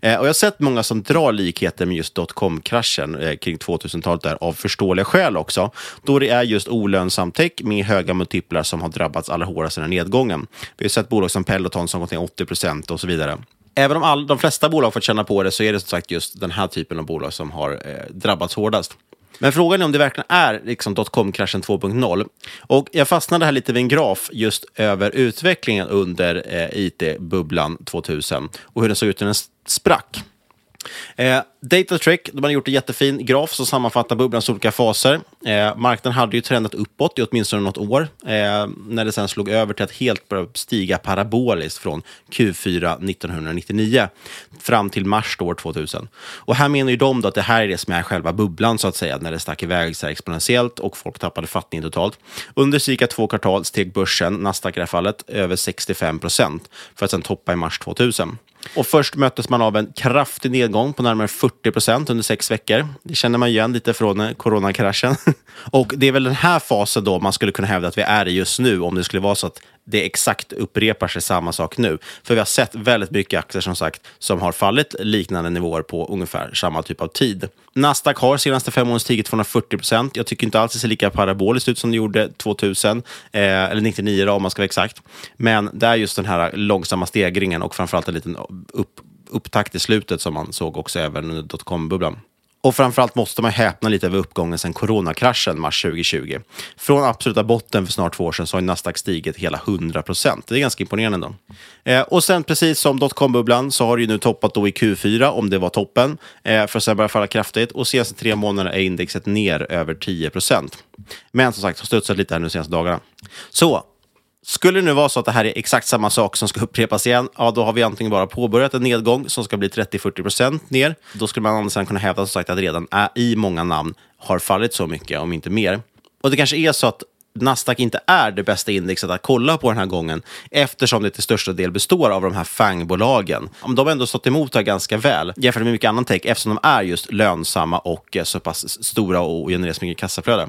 Eh, och jag har sett många som drar likheter med just dotcom-kraschen eh, kring 2000-talet där, av förståeliga skäl också, då det är just olönsam tech med höga multiplar som har drabbats allra hårdast i den här nedgången. Vi har sett bolag som Peloton som gått ner 80 procent och så vidare även om all, de flesta bolag fått känna på det så är det som sagt just den här typen av bolag som har eh, drabbats hårdast. Men frågan är om det verkligen är liksom dotcom-kraschen 2.0. Och jag fastnade här lite vid en graf just över utvecklingen under eh, it-bubblan 2000 och hur den såg ut när den sprack. Eh, Datatrick, de har gjort en jättefin graf som sammanfattar bubblans olika faser. Eh, marknaden hade ju trendat uppåt i åtminstone något år, eh, när det sen slog över till att helt börja stiga paraboliskt från Q4 1999 fram till mars år 2000. Och här menar ju de då att det här är det som är själva bubblan, så att säga, när det stack iväg så här exponentiellt och folk tappade fattningen totalt. Under cirka två kvartal steg börsen, Nasdaq i det här fallet, över 65 procent för att sen toppa i mars 2000. Och först möttes man av en kraftig nedgång på närmare 40 procent under sex veckor. Det känner man igen lite från eh, coronakraschen. <laughs> Och det är väl den här fasen då man skulle kunna hävda att vi är i just nu, om det skulle vara så att det exakt upprepar sig samma sak nu. För vi har sett väldigt mycket aktier som sagt som har fallit liknande nivåer på ungefär samma typ av tid. Nasdaq har senaste fem åren stigit 240 procent. Jag tycker inte alls det ser lika paraboliskt ut som det gjorde 2000, eh, eller 99 då, om man ska vara exakt. Men det är just den här långsamma stegringen och framförallt en liten upp, upptakt i slutet som man såg också även under dotcom-bubblan. Och framförallt måste man häpna lite över uppgången sedan coronakraschen mars 2020. Från absoluta botten för snart två år sedan så har Nasdaq stigit hela 100 procent. Det är ganska imponerande ändå. Eh, och sen precis som dotcom-bubblan så har det ju nu toppat då i Q4, om det var toppen, eh, för att sen börja falla kraftigt. Och senaste tre månaderna är indexet ner över 10 procent. Men som sagt, har studsat lite här nu de senaste dagarna. Så, skulle det nu vara så att det här är exakt samma sak som ska upprepas igen, ja då har vi antingen bara påbörjat en nedgång som ska bli 30-40% ner. Då skulle man sedan kunna hävda som sagt att redan i många namn har fallit så mycket, om inte mer. Och det kanske är så att Nasdaq inte är det bästa indexet att kolla på den här gången eftersom det till största del består av de här FANG-bolagen. De har ändå stått emot det ganska väl jämfört med mycket annan tech eftersom de är just lönsamma och eh, så pass stora och genererar så mycket kassaflöde.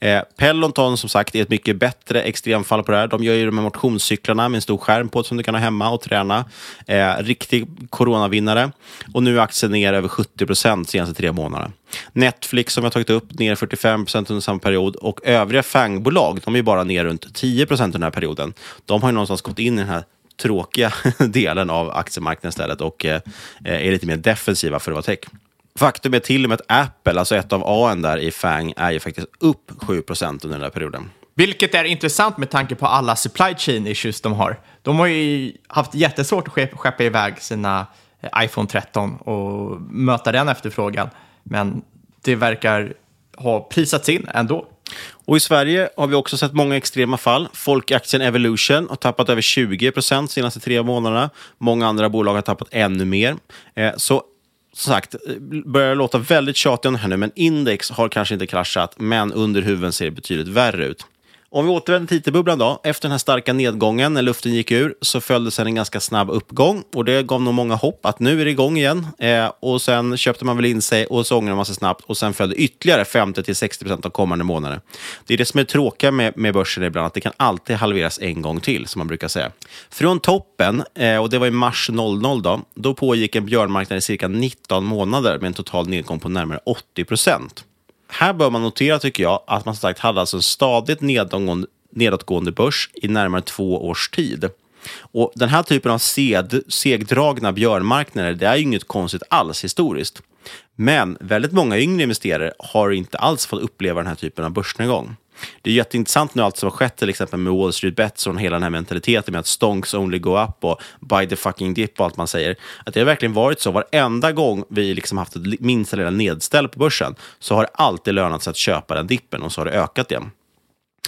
Eh, Peloton som sagt är ett mycket bättre extremfall på det här. De gör ju de här motionscyklarna med en stor skärm på som du kan ha hemma och träna. Eh, riktig coronavinnare. Och nu är aktien ner över 70 procent senaste tre månaderna. Netflix som jag tagit upp, ner 45 procent under samma period. Och övriga FANG-bolag, de är bara ner runt 10 procent under den här perioden. De har ju någonstans gått in i den här tråkiga <laughs> delen av aktiemarknaden istället och eh, är lite mer defensiva för att vara tech. Faktum är till och med att Apple, alltså ett av A där i FANG, är ju faktiskt upp 7 procent under den här perioden. Vilket är intressant med tanke på alla supply chain issues de har. De har ju haft jättesvårt att skeppa iväg sina eh, iPhone 13 och möta den efterfrågan. Men det verkar ha prisats in ändå. Och i Sverige har vi också sett många extrema fall. Folkaktien Evolution har tappat över 20 procent de senaste tre månaderna. Många andra bolag har tappat ännu mer. Eh, så som sagt, börjar låta väldigt tjatig om det här nu, men index har kanske inte kraschat, men under huven ser det betydligt värre ut. Om vi återvänder till IT-bubblan då. Efter den här starka nedgången när luften gick ur så följde sen en ganska snabb uppgång och det gav nog många hopp att nu är det igång igen. Eh, och sen köpte man väl in sig och så ångrade man sig snabbt och sen följde ytterligare 50-60 procent av kommande månader. Det är det som är tråkiga med, med börsen ibland, att det kan alltid halveras en gång till, som man brukar säga. Från toppen, eh, och det var i mars 00 då, då pågick en björnmarknad i cirka 19 månader med en total nedgång på närmare 80 procent här bör man notera, tycker jag, att man som sagt hade alltså en stadigt nedåtgående, nedåtgående börs i närmare två års tid. Och Den här typen av sed, segdragna björnmarknader, det är ju inget konstigt alls historiskt. Men väldigt många yngre investerare har inte alls fått uppleva den här typen av börsnedgång. Det är jätteintressant nu allt som har skett till exempel med Wall Street Bets och hela den här mentaliteten med att stonks only go up och buy the fucking dip och allt man säger. Att det har verkligen varit så. Varenda gång vi liksom haft ett minsta lilla nedställ på börsen så har det alltid lönat sig att köpa den dippen och så har det ökat igen.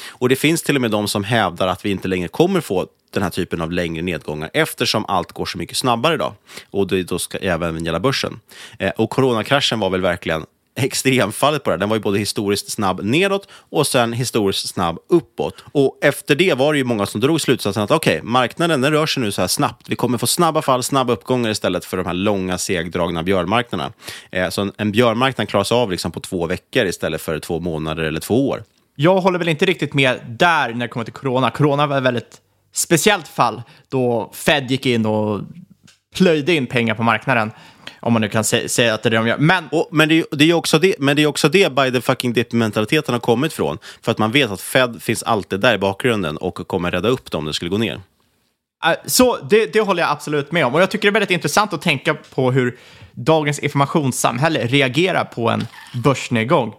Och det finns till och med de som hävdar att vi inte längre kommer få den här typen av längre nedgångar eftersom allt går så mycket snabbare idag. Och det då ska även gälla börsen. Eh, och coronakraschen var väl verkligen extremfallet på det. här. Den var ju både historiskt snabb nedåt och sen historiskt snabb uppåt. Och efter det var det ju många som drog slutsatsen att okej, okay, marknaden den rör sig nu så här snabbt. Vi kommer få snabba fall, snabba uppgångar istället för de här långa, segdragna björnmarknaderna. Eh, så en, en björnmarknad klaras av liksom på två veckor istället för två månader eller två år. Jag håller väl inte riktigt med där när det kommer till corona. Corona var ett väldigt speciellt fall då Fed gick in och plöjde in pengar på marknaden. Om man nu kan sä säga att det är det de gör. Men, och, men, det, är, det är också det, men det är också det by the fucking dip-mentaliteten har kommit från. För att man vet att Fed finns alltid där i bakgrunden och kommer rädda upp det om det skulle gå ner. Äh, så det, det håller jag absolut med om. Och jag tycker det är väldigt intressant att tänka på hur dagens informationssamhälle reagerar på en börsnedgång.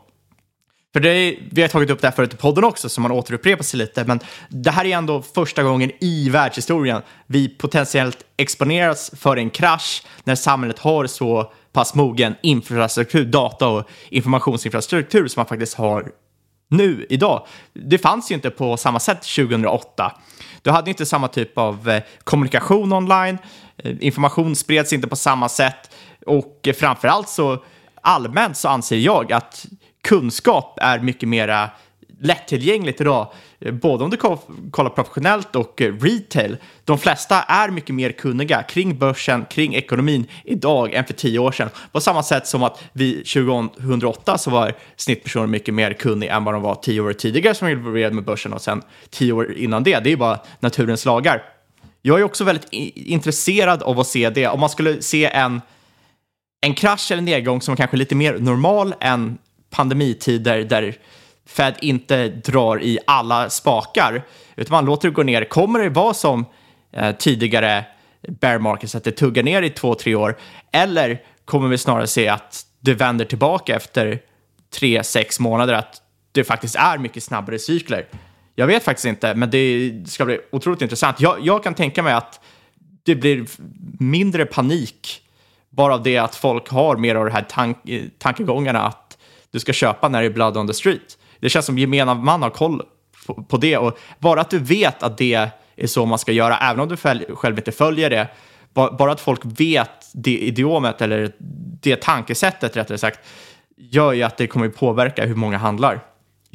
För det är, vi har tagit upp det här förut i podden också, så man återupprepar sig lite, men det här är ändå första gången i världshistorien vi potentiellt exponeras för en krasch när samhället har så pass mogen infrastruktur, data och informationsinfrastruktur som man faktiskt har nu, idag. Det fanns ju inte på samma sätt 2008. Du hade inte samma typ av eh, kommunikation online, eh, information spreds inte på samma sätt och framförallt framför allt så allmänt så anser jag att kunskap är mycket mera lättillgängligt idag, både om du kollar professionellt och eh, retail. De flesta är mycket mer kunniga kring börsen, kring ekonomin idag än för tio år sedan. På samma sätt som att vi 2008 så var snittpersoner mycket mer kunniga än vad de var tio år tidigare som involverade med börsen och sen tio år innan det. Det är bara naturens lagar. Jag är också väldigt intresserad av att se det. Om man skulle se en, en krasch eller nedgång som kanske är lite mer normal än pandemitider där Fed inte drar i alla spakar, utan man låter det gå ner. Kommer det vara som eh, tidigare bear markets, att det tuggar ner i två, tre år? Eller kommer vi snarare se att det vänder tillbaka efter tre, sex månader, att det faktiskt är mycket snabbare cykler? Jag vet faktiskt inte, men det ska bli otroligt intressant. Jag, jag kan tänka mig att det blir mindre panik bara av det att folk har mer av de här tank, eh, tankegångarna att du ska köpa när det är blood on the street. Det känns som gemene man har koll på, på, det och bara att du vet att det är så man ska göra, även om du själv inte följer det, bara att folk vet det idiomet eller det tankesättet rättare sagt, gör ju att det kommer påverka hur många handlar.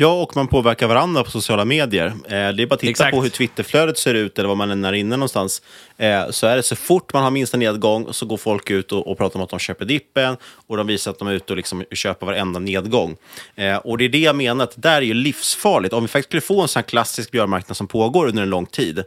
Ja, och man påverkar varandra på sociala medier. Eh, det är bara att titta Exakt. på hur Twitterflödet ser ut eller vad man är inne någonstans. Eh, så är det så fort man har minsta nedgång så går folk ut och, och pratar om att de köper dippen och de visar att de är ute och liksom köper varenda nedgång. Eh, och det är det jag menar, att det där är ju livsfarligt. Om vi faktiskt skulle få en sån här klassisk björnmarknad som pågår under en lång tid,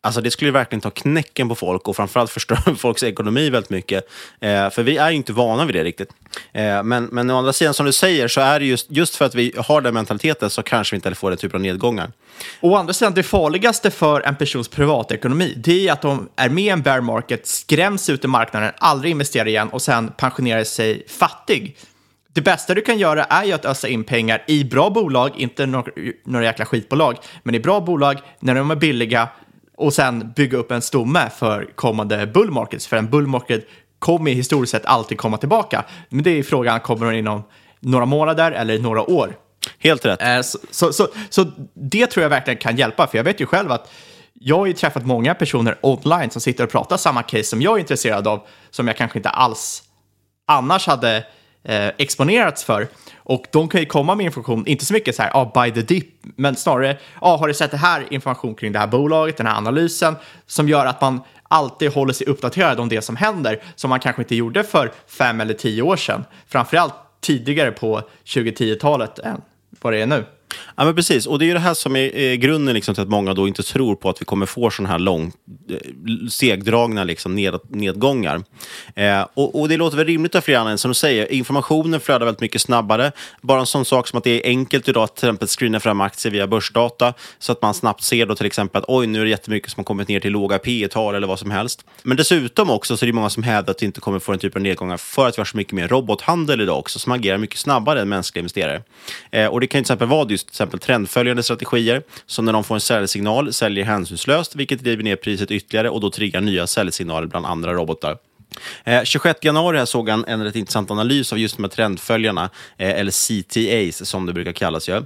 Alltså det skulle verkligen ta knäcken på folk och framförallt förstöra <laughs> folks ekonomi väldigt mycket. Eh, för vi är ju inte vana vid det riktigt. Eh, men, men å andra sidan, som du säger, så är det just, just för att vi har den mentaliteten så kanske vi inte får den typen av nedgångar. Å andra sidan, det farligaste för en persons privatekonomi, det är att de är med i en bear market, skräms ut i marknaden, aldrig investerar igen och sen pensionerar sig fattig. Det bästa du kan göra är ju att ösa in pengar i bra bolag, inte några, några jäkla skitbolag, men i bra bolag när de är billiga och sen bygga upp en stomme för kommande bull markets. För en bull market kommer historiskt sett alltid komma tillbaka. Men det är frågan, kommer den inom några månader eller några år? Helt rätt. Eh, så, så, så, så, det tror jag verkligen kan hjälpa, för jag vet ju själv att jag har ju träffat många personer online som sitter och pratar samma case som jag är intresserad av, som jag kanske inte alls annars hade eh, exponerats för. Och de kan ju komma med information, inte så mycket så här, ah, by the dip, men snarare, ah, har du sett det här information kring det här bolaget, den här analysen, som gör att man alltid håller sig uppdaterad om det som händer, som man kanske inte gjorde för fem eller tio år sedan. Framförallt tidigare på 2010-talet än vad det är nu. Ja, men precis. Och det är ju det här som är, är grunden liksom till att många då inte tror på att vi kommer få sådana här lång, eh, segdragna liksom ned, nedgångar. Eh, och, och, det låter väl rimligt av flera anledningar. Som du säger, informationen flödar väldigt mycket snabbare. Bara en sån sak som att det är enkelt idag att till exempel screena fram aktier via börsdata så att man snabbt ser då till exempel att oj, nu är det jättemycket som har kommit ner till låga P tal eller vad som helst. Men dessutom också så är det många som hävdar att vi inte kommer få den typen av nedgångar för att vi har så mycket mer robothandel idag också som agerar mycket snabbare än mänskliga investerare. Eh, och det kan till exempel vara just till exempel trendföljande strategier som när de får en säljsignal säljer hänsynslöst, vilket driver ner priset ytterligare och då triggar nya säljsignaler bland andra robotar. Eh, 26 januari här såg han en rätt intressant analys av just de här trendföljarna, eh, eller CTAs som det brukar kallas. Eh,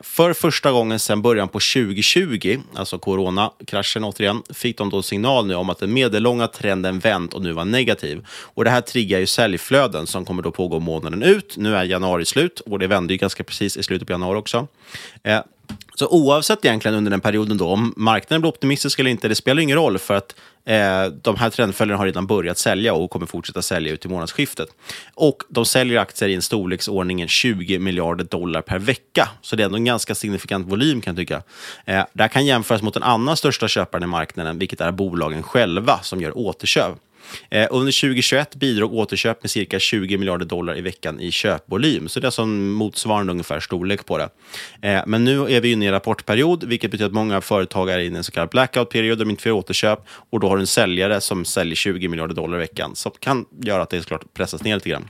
för första gången sedan början på 2020, alltså coronakraschen återigen, fick de då signal nu om att den medellånga trenden vänt och nu var negativ. Och Det här triggar ju säljflöden som kommer då pågå månaden ut. Nu är januari slut och det vände ju ganska precis i slutet på januari också. Eh, så oavsett egentligen under den perioden då, om marknaden blir optimistisk eller inte, det spelar ingen roll för att eh, de här trendföljarna har redan börjat sälja och kommer fortsätta sälja ut i månadsskiftet. Och de säljer aktier i en storleksordningen 20 miljarder dollar per vecka. Så det är ändå en ganska signifikant volym kan jag tycka. Eh, det här kan jämföras mot den andra största köparen i marknaden, vilket är bolagen själva som gör återköp. Eh, under 2021 bidrog återköp med cirka 20 miljarder dollar i veckan i köpvolym. Så det är som motsvarande ungefär storlek på det. Eh, men nu är vi inne i en rapportperiod, vilket betyder att många företag är inne i en så kallad blackout period, de inte får återköp. Och då har du en säljare som säljer 20 miljarder dollar i veckan. som kan göra att det såklart pressas ner lite grann.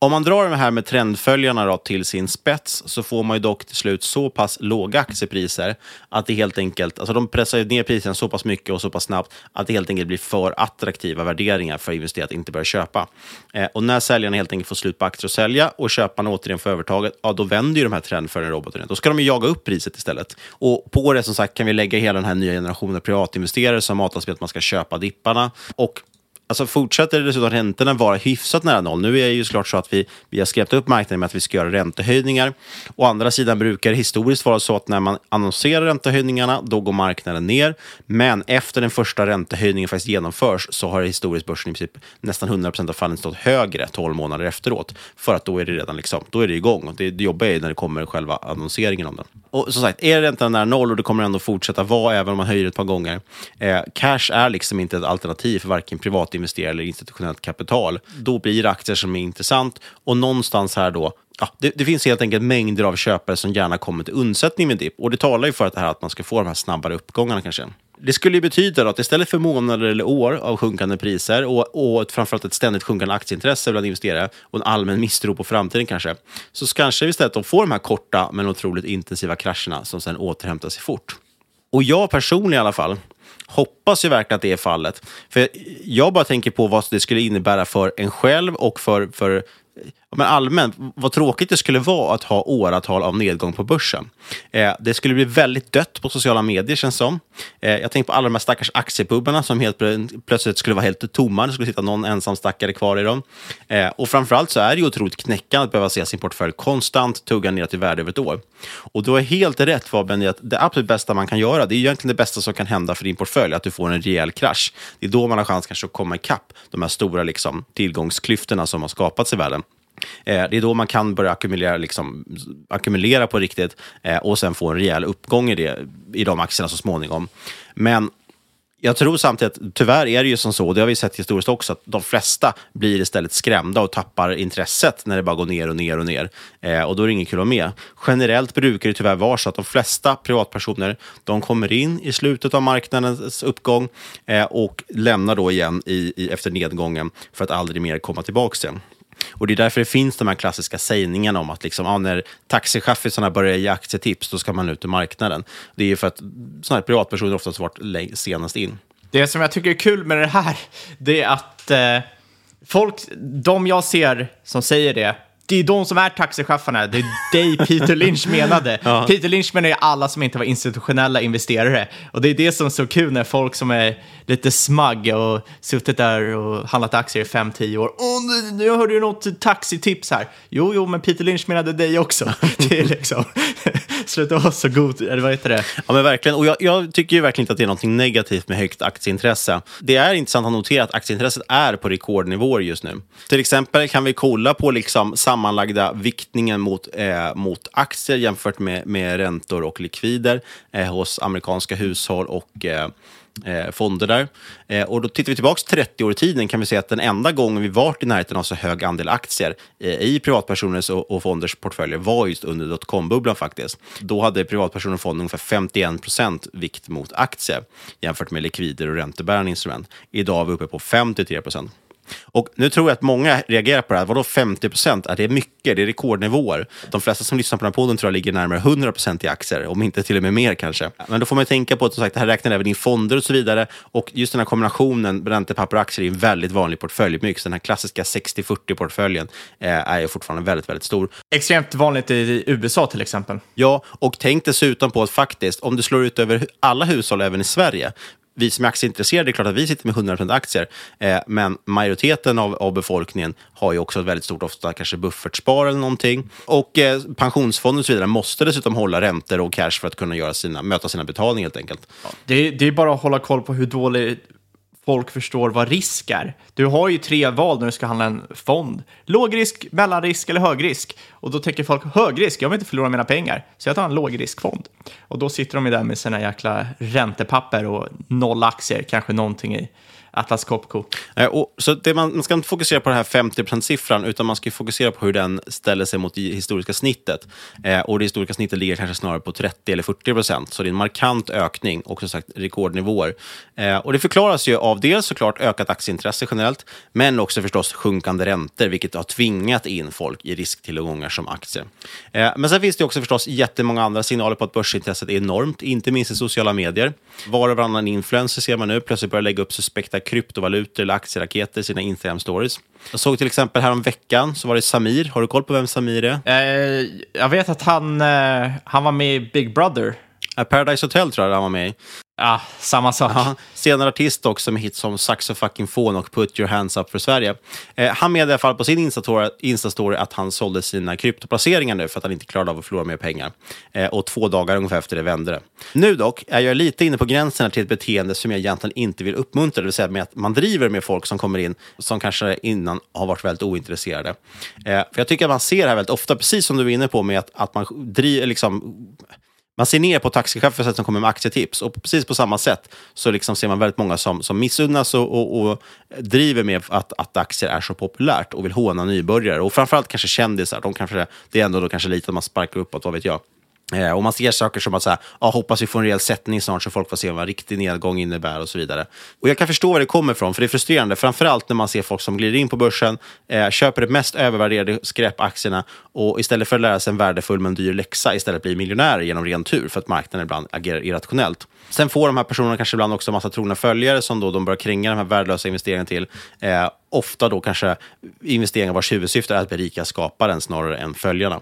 Om man drar det här med trendföljarna då till sin spets så får man ju dock till slut så pass låga aktiepriser att det helt enkelt, alltså de pressar ju ner priserna så pass mycket och så pass snabbt att det helt enkelt blir för attraktiva värderingar för investerare att inte börja köpa. Eh, och när säljarna helt enkelt får slut på aktier att sälja och köparna återigen får övertaget, ja då vänder ju de här trendföljarna robotarna. Då ska de ju jaga upp priset istället. Och på det som sagt kan vi lägga hela den här nya generationen privatinvesterare som matas med att man ska köpa dipparna. Och Alltså fortsätter dessutom räntorna vara hyfsat nära noll. Nu är det ju såklart så att vi, vi har skräpt upp marknaden med att vi ska göra räntehöjningar. Å andra sidan brukar det historiskt vara så att när man annonserar räntehöjningarna, då går marknaden ner. Men efter den första räntehöjningen faktiskt genomförs så har historiskt börsen i princip nästan 100% av fallen stått högre 12 månader efteråt. För att då är det redan liksom, då är det igång. Det, det jobbiga är när det kommer själva annonseringen om den. Och som sagt, är räntan nära noll och det kommer ändå fortsätta vara även om man höjer ett par gånger. Eh, cash är liksom inte ett alternativ för varken privat investerare eller institutionellt kapital. Då blir det aktier som är intressant och någonstans här då Ja, det, det, finns helt enkelt mängder av köpare som gärna kommer till undsättning med dipp. Och det talar ju för att, det här, att man ska få de här snabbare uppgångarna kanske. Det skulle ju betyda att istället för månader eller år av sjunkande priser och, och framförallt ett ständigt sjunkande aktieintresse bland investerare och en allmän misstro på framtiden kanske, så kanske vi istället får de här korta men otroligt intensiva krascherna som sen återhämtar sig fort. Och jag personligen i alla fall, hoppas ju verkligen att det är fallet. För jag bara tänker på vad det skulle innebära för en själv och för, för men allmänt, vad tråkigt det skulle vara att ha åratal av nedgång på börsen. Eh, det skulle bli väldigt dött på sociala medier känns som. Eh, jag tänker på alla de här stackars aktiepubbarna som helt plötsligt skulle vara helt tomma. Det skulle sitta någon ensam stackare kvar i dem. Eh, och framförallt så är det ju otroligt knäckande att behöva se sin portfölj konstant tugga ner till värde över ett år. Och du har helt rätt Fabian i att det absolut bästa man kan göra, det är egentligen det bästa som kan hända för din portfölj, att du får en rejäl krasch. Det är då man har chans kanske att komma ikapp de här stora liksom, tillgångsklyftorna som har skapats i världen. Eh, det är då man kan börja ackumulera, liksom, ackumulera på riktigt eh, och sen få en rejäl uppgång i, det, i de aktierna så småningom. Men jag tror samtidigt att tyvärr är det ju som så, det har vi sett historiskt också, att de flesta blir istället skrämda och tappar intresset när det bara går ner och ner och ner. Eh, och då är det inget kul att vara med. Generellt brukar det tyvärr vara så att de flesta privatpersoner, de kommer in i slutet av marknadens uppgång eh, och lämnar då igen i, i, efter nedgången för att aldrig mer komma tillbaka igen. Och det är därför det finns de här klassiska sägningarna om att liksom, ja, när taxichaffisarna börjar ge aktietips, då ska man ut ur marknaden. Det är ju för att sådana här privatpersoner oftast varit senast in. Det som jag tycker är kul med det här, det är att eh, folk, de jag ser som säger det, det är de som är taxichaufförerna. Det är dig Peter Lynch menade. ja. Peter Lynch menar ju alla som inte var institutionella investerare. Och det är det som är så kul när folk som är lite smug och suttit där och handlat aktier i 5-10 år. Åh, nu hörde du något taxitips här. Jo, jo, men Peter Lynch menade dig också. <laughs> det är liksom, <laughs> sluta vara så god, eller vad heter det? Ja, men verkligen. Och jag, jag, tycker ju verkligen inte att det är något negativt med högt aktieintresse. Det är intressant att notera att aktieintresset är på rekordnivåer just nu. Till exempel kan vi kolla på liksom sammanlagda viktningen mot, eh, mot aktier jämfört med, med räntor och likvider eh, hos amerikanska hushåll och eh, eh fonder där. Eh, och då tittar vi tillbaka 30 år i tiden kan vi se att den enda gången vi varit i närheten av så hög andel aktier eh, i privatpersoners och, och, fonders portföljer var just under dotcom-bubblan faktiskt. Då hade privatpersoner och fonder ungefär 51 procent vikt mot aktier jämfört med likvider och räntebärande instrument. Idag är vi uppe på 53 procent. Och nu tror jag att många reagerar på det här. Vadå 50 procent? Är det mycket? Det är rekordnivåer. De flesta som lyssnar på den här podden tror jag ligger närmare 100 procent i aktier, om inte till och med mer kanske. Men då får man tänka på att som sagt, det här räknar även in fonder och så vidare. Och just den här kombinationen räntepapper och aktier är en väldigt vanlig portföljmix. Den här klassiska 60-40-portföljen eh, är ju fortfarande väldigt, väldigt stor. Extremt vanligt i USA till exempel. Ja, och tänk dessutom på att faktiskt, om du slår ut över alla hushåll även i Sverige, vi som är aktieintresserade, det är klart att vi sitter med 100% aktier, eh, men majoriteten av, av befolkningen har ju också ett väldigt stort, ofta kanske buffertspar eller någonting. Och eh, pensionsfonder och så vidare måste dessutom hålla räntor och cash för att kunna göra sina, möta sina betalningar helt enkelt. Ja, det, det är bara att hålla koll på hur dålig folk förstår vad risk är. Du har ju tre val när du ska handla en fond. Låg risk, mellanrisk eller hög risk. Och då tänker folk hög risk, jag vill inte förlora mina pengar. Så jag tar en lågriskfond. Och då sitter de ju där med sina jäkla räntepapper och noll aktier, kanske någonting i Atlas Copco. Eh, och, så det man, man ska inte fokusera på den här 50%-siffran, utan man ska fokusera på hur den ställer sig mot det historiska snittet. Eh, och det historiska snittet ligger kanske snarare på 30 eller 40 procent. så det är en markant ökning och som sagt rekordnivåer. Eh, och det förklaras ju av dels såklart ökat aktieintresse generellt, men också förstås sjunkande räntor, vilket har tvingat in folk i risktillgångar som aktier. Eh, men sen finns det också förstås jättemånga andra signaler på att börsintresset är enormt, inte minst i sociala medier. Var och varannan influencer ser man nu plötsligt börjar lägga upp suspekta kryptovalutor eller aktieraketer i sina Instagram-stories. Jag såg till exempel härom veckan så var det Samir. Har du koll på vem Samir är? Eh, jag vet att han, eh, han var med i Big Brother. Paradise Hotel tror jag han var med i. Ja, samma sak. Ja, senare artist också med hits som Saxo fucking Fån och Put your hands up för Sverige. Eh, han meddelade i alla fall på sin Instastory, Instastory att han sålde sina kryptoplaceringar nu för att han inte klarade av att förlora mer pengar. Eh, och två dagar ungefär efter det vände det. Nu dock är jag lite inne på gränsen till ett beteende som jag egentligen inte vill uppmuntra, det vill säga med att man driver med folk som kommer in som kanske innan har varit väldigt ointresserade. Eh, för jag tycker att man ser det här väldigt ofta, precis som du är inne på med att, att man driver liksom man ser ner på taxichaufförer som kommer med aktietips och precis på samma sätt så liksom ser man väldigt många som, som missunnas och, och, och driver med att, att aktier är så populärt och vill håna nybörjare och framförallt kanske kändisar. De kanske, det är ändå då kanske lite att man sparkar uppåt, vad vet jag. Eh, och man ser saker som att så här, ah, hoppas vi får en rejäl sättning snart så folk får se vad en riktig nedgång innebär och så vidare. Och jag kan förstå var det kommer ifrån, för det är frustrerande, framförallt när man ser folk som glider in på börsen, eh, köper de mest övervärderade skräpaktierna och istället för att lära sig en värdefull men dyr läxa istället blir miljonärer genom ren tur för att marknaden ibland agerar irrationellt. Sen får de här personerna kanske ibland också en massa trogna följare som då de börjar kränga de här värdelösa investeringarna till. Eh, ofta då kanske investeringar vars huvudsyfte är att berika skaparen snarare än följarna.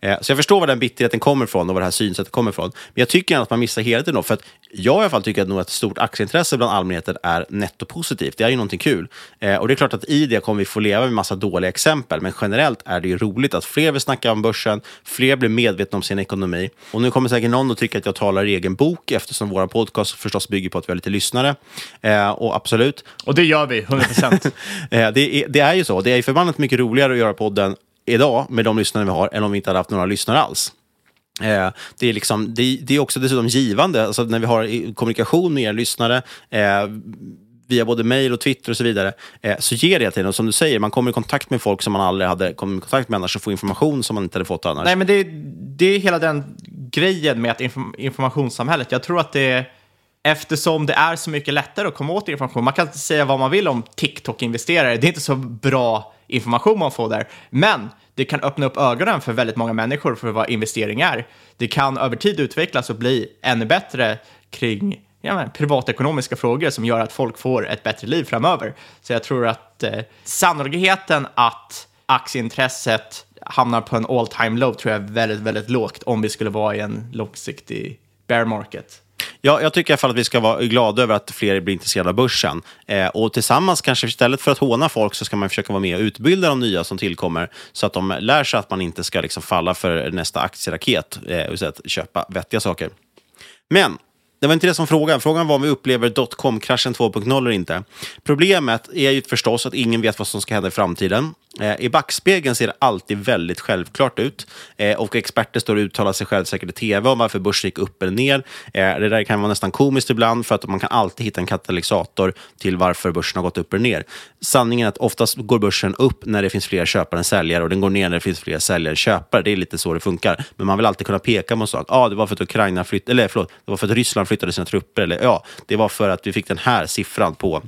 Eh, Så jag förstår var den bitterheten kommer ifrån och var det här synsättet kommer ifrån. Men jag tycker att man missar helheten då. För att jag i alla fall tycker att nog ett stort aktieintresse bland allmänheten är nettopositivt. Det är ju någonting kul. Eh, Och det är klart att i det kommer vi få leva med massa dåliga exempel. Men generellt är det ju roligt att fler vill snacka om börsen, fler blir medvetna om sin ekonomi. Och nu kommer säkert någon att tycka att jag talar i egen bok eftersom vår podcast förstås bygger på att vi har lite lyssnare. Eh, Och absolut. Och det gör vi, 100 procent. <laughs> Det, är, det är ju så. Det är förbannat mycket roligare att göra podden idag med de lyssnare vi har än om vi inte hade haft några lyssnare alls. Eh, det, är liksom, det, det är också dessutom givande, alltså när vi har kommunikation med er lyssnare, eh, via både mail och Twitter och så vidare, eh, så ger det hela tiden. Och som du säger, man kommer i kontakt med folk som man aldrig hade kommit i kontakt med annars och får information som man inte hade fått annars. Nej, men det, det är hela den grejen med att inform informationssamhället. Jag tror att det är eftersom det är så mycket lättare att komma åt information. Man kan säga vad man vill om TikTok-investerare. Det är inte så bra information man får där, men det kan öppna upp ögonen för väldigt många människor för vad investering är. Det kan över tid utvecklas och bli ännu bättre kring ja, men, privatekonomiska frågor som gör att folk får ett bättre liv framöver. Så jag tror att eh, sannolikheten att aktieintresset hamnar på en all time low tror jag är väldigt, väldigt lågt om vi skulle vara i en långsiktig bear market. Ja, jag tycker i alla fall att vi ska vara glada över att fler blir intresserade av börsen. Eh, och tillsammans, kanske istället för att håna folk, så ska man försöka vara med och utbilda de nya som tillkommer, så att de lär sig att man inte ska liksom falla för nästa aktieraket, eh, och att köpa vettiga saker. Men det var inte det som frågan. Frågan var om vi upplever dotcom-kraschen 2.0 eller inte. Problemet är ju förstås att ingen vet vad som ska hända i framtiden. Eh, I backspegeln ser det alltid väldigt självklart ut. Eh, och experter står och uttalar sig självsäkert i tv om varför börsen gick upp eller ner. Eh, det där kan vara nästan komiskt ibland för att man kan alltid hitta en katalysator till varför börsen har gått upp eller ner. Sanningen är att oftast går börsen upp när det finns fler köpare än säljare och den går ner när det finns fler säljare än köpare. Det är lite så det funkar. Men man vill alltid kunna peka på en sak. Ja, ah, det var för att Ukraina flytt, eller förlåt, det var för att Ryssland flyttade sina trupper. Eller ja, det var för att vi fick den här siffran på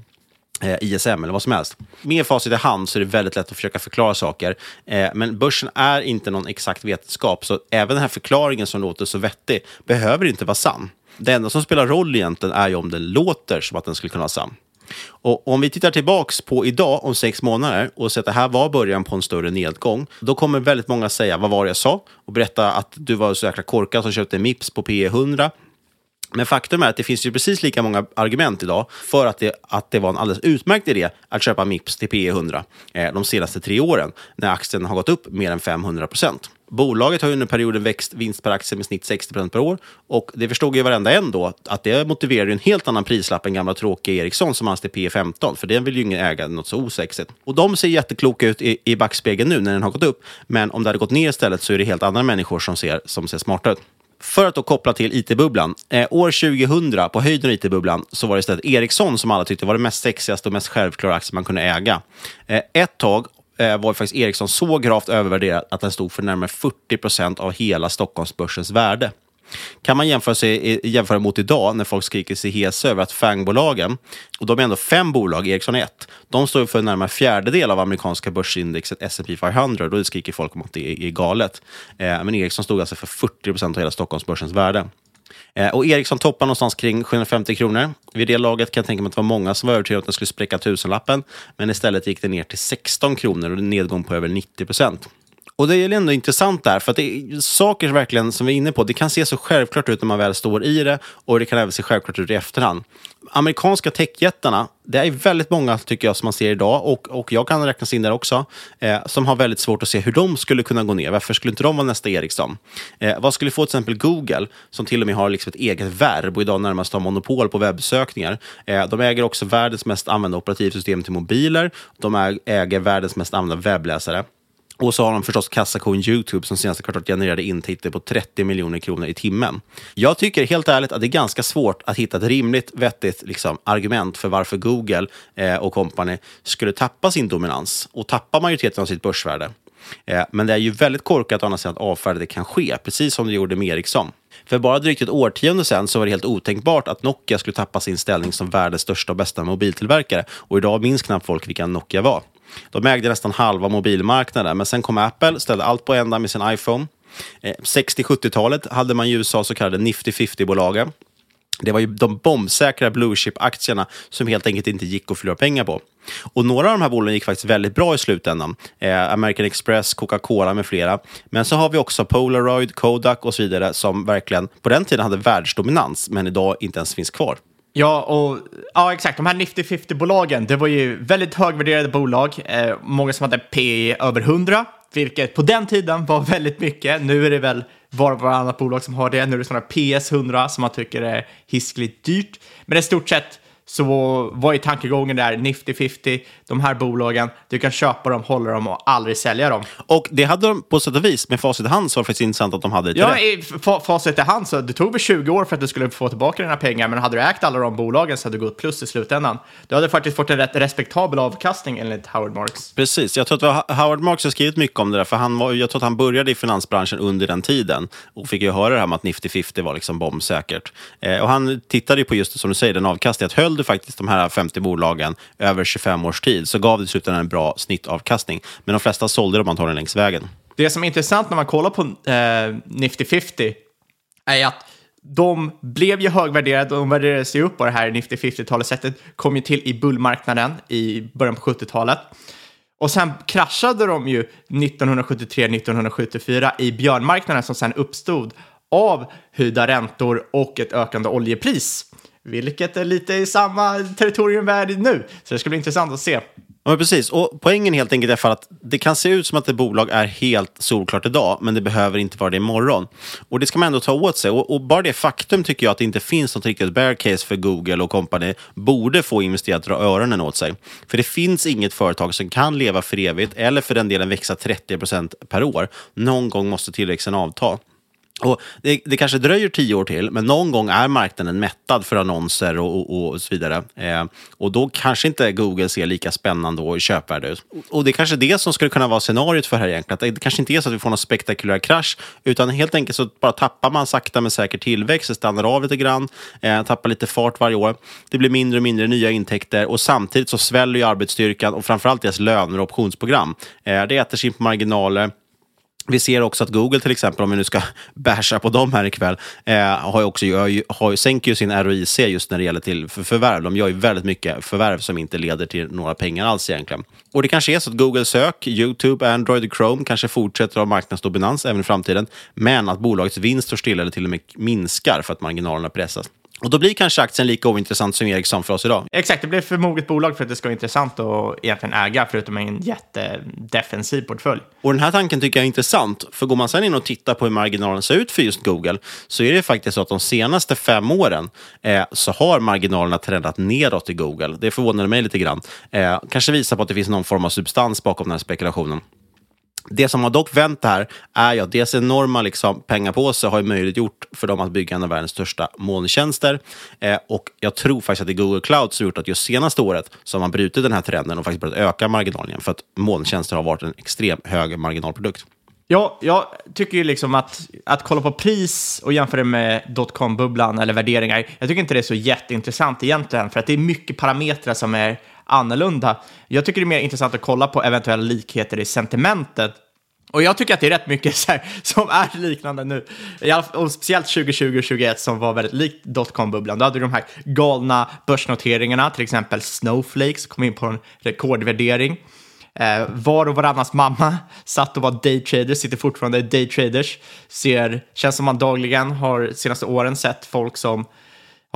Eh, ISM eller vad som helst. Med facit i hand så är det väldigt lätt att försöka förklara saker. Eh, men börsen är inte någon exakt vetenskap, så även den här förklaringen som låter så vettig behöver inte vara sann. Det enda som spelar roll egentligen är ju om den låter som att den skulle kunna vara sann. Och om vi tittar tillbaks på idag om sex månader och ser att det här var början på en större nedgång, då kommer väldigt många säga vad var det jag sa och berätta att du var så jäkla korkad som köpte Mips på P 100 men faktum är att det finns ju precis lika många argument idag för att det, att det var en alldeles utmärkt idé att köpa Mips till P 100 eh, de senaste tre åren när aktien har gått upp mer än 500 procent. Bolaget har under perioden växt vinst per aktie med snitt 60 procent per år och det förstod ju varenda en då att det motiverar ju en helt annan prislapp än gamla tråkiga Ericsson som fanns till P 15 för den vill ju ingen äga något så osexigt. Och de ser jättekloka ut i, i backspegeln nu när den har gått upp men om det hade gått ner istället så är det helt andra människor som ser, som ser smarta ut. För att då koppla till IT-bubblan. Eh, år 2000, på höjden av IT-bubblan, så var det istället Ericsson som alla tyckte var det mest sexigaste och mest självklara aktie man kunde äga. Eh, ett tag eh, var faktiskt Ericsson så gravt övervärderad att den stod för närmare 40 procent av hela Stockholmsbörsens värde. Kan man jämföra, sig, eh, jämföra mot idag när folk skriker sig hesa över att FANG-bolagen, och de är ändå fem bolag, Ericsson är ett, de står för närmare fjärdedel av amerikanska börsindexet S&P 500 då skriker folk om att det är, galet. Eh, men Ericsson stod alltså för 40 procent av hela Stockholmsbörsens värde. Eh, och Ericsson toppar någonstans kring 750 kronor. Vid det laget kan jag tänka mig att det var många som var övertygade om att den skulle spräcka tusenlappen, men istället gick det ner till 16 kronor och en nedgång på över 90 procent. Och det är ändå intressant där, för att det är saker verkligen som vi är inne på, det kan se så självklart ut när man väl står i det och det kan även se självklart ut i efterhand. Amerikanska techjättarna, det är väldigt många tycker jag som man ser idag och, och jag kan räknas in där också, eh, som har väldigt svårt att se hur de skulle kunna gå ner. Varför skulle inte de vara nästa Ericsson? Eh, vad skulle få till exempel Google, som till och med har liksom ett eget verb och idag närmast har monopol på webbsökningar. Eh, de äger också världens mest använda operativsystem till mobiler. De äger världens mest använda webbläsare. Och så har de förstås kassakon YouTube som senaste kvartalet genererade intäkter på 30 miljoner kronor i timmen. Jag tycker helt ärligt att det är ganska svårt att hitta ett rimligt, vettigt liksom, argument för varför Google eh, och company skulle tappa sin dominans och tappa majoriteten av sitt börsvärde. Eh, men det är ju väldigt korkat annars att avfärda det kan ske, precis som det gjorde med Ericsson. För bara drygt ett årtionde sedan så var det helt otänkbart att Nokia skulle tappa sin ställning som världens största och bästa mobiltillverkare. Och idag minns knappt folk vilka Nokia var. De ägde nästan halva mobilmarknaden, men sen kom Apple, ställde allt på ända med sin iPhone. Eh, 60-70-talet hade man i USA så kallade Nifty 50-bolagen. Det var ju de bombsäkra blue chip-aktierna som helt enkelt inte gick att förlora pengar på. Och några av de här bolagen gick faktiskt väldigt bra i slutändan. Eh, American Express, Coca-Cola med flera. Men så har vi också Polaroid, Kodak och så vidare som verkligen på den tiden hade världsdominans men idag inte ens finns kvar. Ja, och, ja, exakt. De här Nifty 50-bolagen, det var ju väldigt högvärderade bolag. Eh, många som hade P över 100, vilket på den tiden var <laughs> väldigt mycket. Nu är det väl var och varannat bolag som har det. Nu är det sådana PS 100 som man tycker är hiskligt dyrt. Men i stort sett så var ju tankegången där, Nifty 50, de här bolagen, du kan köpa dem, hålla dem och aldrig sälja dem. Och det hade de på sätt och vis, med facit i hand så var det faktiskt intressant att de hade det. Ja, i facit i hand så det tog väl 20 år för att du skulle få tillbaka dina pengar, men hade du ägt alla de bolagen så hade du gått plus i slutändan. Du hade faktiskt fått en rätt respektabel avkastning enligt Howard Marks. Precis, jag tror att Howard Marks har skrivit mycket om det där, för han var, jag tror att han började i finansbranschen under den tiden och fick ju höra det här med att Nifty 50 var liksom bombsäkert. Eh, och han tittade ju på just som du säger, den avkastningen, att höll du faktiskt de här 50 bolagen över 25 års tid så gav det i slutändan en bra snittavkastning. Men de flesta sålde dem antagligen längs vägen. Det som är intressant när man kollar på eh, Nifty 50 är att de blev ju högvärderade och de värderades ju upp på det här Nifty 50-talesättet. Kom ju till i bullmarknaden i början på 70-talet. Och sen kraschade de ju 1973-1974 i björnmarknaden som sen uppstod av höjda räntor och ett ökande oljepris. Vilket är lite i samma territorium värld nu. Så det ska bli intressant att se. Ja, precis. Och poängen helt enkelt är för att det kan se ut som att ett bolag är helt solklart idag, men det behöver inte vara det imorgon. Och det ska man ändå ta åt sig. Och, och bara det faktum tycker jag att det inte finns något riktigt bear case för Google och company borde få investerare att dra öronen åt sig. För det finns inget företag som kan leva för evigt, eller för den delen växa 30% per år. Någon gång måste tillväxten avta. Och det, det, kanske dröjer tio år till, men någon gång är marknaden mättad för annonser och, och, och så vidare. Eh, och då kanske inte Google ser lika spännande och köpvärde ut. Och det är kanske det som skulle kunna vara scenariot för det här egentligen. Att det kanske inte är så att vi får någon spektakulär krasch, utan helt enkelt så bara tappar man sakta men säkert tillväxt, det stannar av lite grann, eh, tappar lite fart varje år. Det blir mindre och mindre nya intäkter och samtidigt så sväller ju arbetsstyrkan och framförallt deras löner och optionsprogram. Eh, det äter sig in på marginaler vi ser också att Google till exempel, om vi nu ska <laughs> basha på dem här ikväll, eh, har ju också, gör, har, sänker ju sin ROIC just när det gäller till för, förvärv. De gör ju väldigt mycket förvärv som inte leder till några pengar alls egentligen. Och det kanske är så att Google Sök, YouTube, Android och Chrome kanske fortsätter ha marknadsdominans även i framtiden, men att bolagets vinst står stilla eller till och med minskar för att marginalerna pressas. Och då blir kanske aktien lika ointressant som Ericsson för oss idag. Exakt, det blir för moget bolag för att det ska vara intressant att egentligen äga, förutom en jättedefensiv portfölj. Och den här tanken tycker jag är intressant, för går man sen in och tittar på hur marginalen ser ut för just Google, så är det faktiskt så att de senaste fem åren eh, så har marginalerna trendat nedåt i Google. Det förvånar mig lite grann. Eh, kanske visar på att det finns någon form av substans bakom den här spekulationen. Det som har dock vänt det här är ju att deras enorma liksom, pengapåse har ju möjliggjort för dem att bygga en av världens största molntjänster. Eh, och jag tror faktiskt att det är Google Cloud som gjort att just senaste året så har man brutit den här trenden och faktiskt börjat öka marginalen igen. För att molntjänster har varit en extremt hög marginalprodukt. Ja, jag tycker ju liksom att, att kolla på pris och jämföra det med dotcom-bubblan eller värderingar, jag tycker inte det är så jätteintressant egentligen, för att det är mycket parametrar som är annorlunda. Jag tycker det är mer intressant att kolla på eventuella likheter i sentimentet. Och jag tycker att det är rätt mycket <laughs> så här, som är liknande nu. Och speciellt 2020 och 2021 som var väldigt likt dotcom-bubblan. Då hade du de här galna börsnoteringarna, till exempel Snowflakes kom in på en rekordvärdering. Eh, var och varannans mamma satt och var daytraders, sitter fortfarande daytraders. Ser, känns som man dagligen har senaste åren sett folk som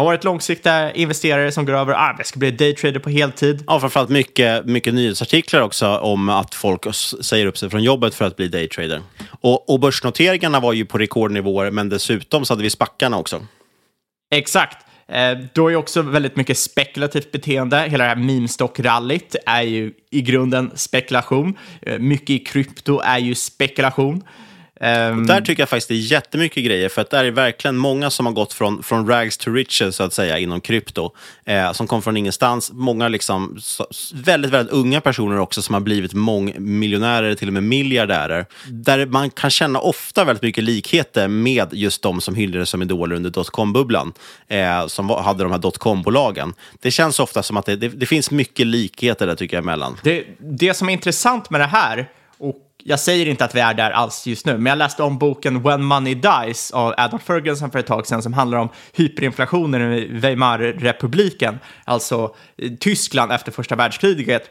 har varit långsiktiga investerare som går över, ah, jag ska bli daytrader på heltid. Ja, framförallt mycket, mycket nyhetsartiklar också om att folk säger upp sig från jobbet för att bli daytrader. Och, och börsnoteringarna var ju på rekordnivåer, men dessutom så hade vi spackarna också. Exakt. Eh, då är också väldigt mycket spekulativt beteende. Hela det här meme-stock-rallyt är ju i grunden spekulation. Eh, mycket i krypto är ju spekulation. Um, där tycker jag faktiskt det är jättemycket grejer, för att där är verkligen många som har gått från, från rags to riches, så att säga, inom krypto, eh, som kom från ingenstans. Många liksom, så, väldigt, väldigt unga personer också som har blivit mångmiljonärer, till och med miljardärer. Där man kan känna ofta väldigt mycket likheter med just de som hyllades som idoler under dotcom-bubblan, eh, som var, hade de här dotcom-bolagen. Det känns ofta som att det, det, det, finns mycket likheter där, tycker jag, emellan. Det, det som är intressant med det här, och jag säger inte att vi är där alls just nu, men jag läste om boken When Money Dies av Adam Ferguson för ett tag sedan som handlar om hyperinflationen i Weimarrepubliken, alltså Tyskland efter första världskriget.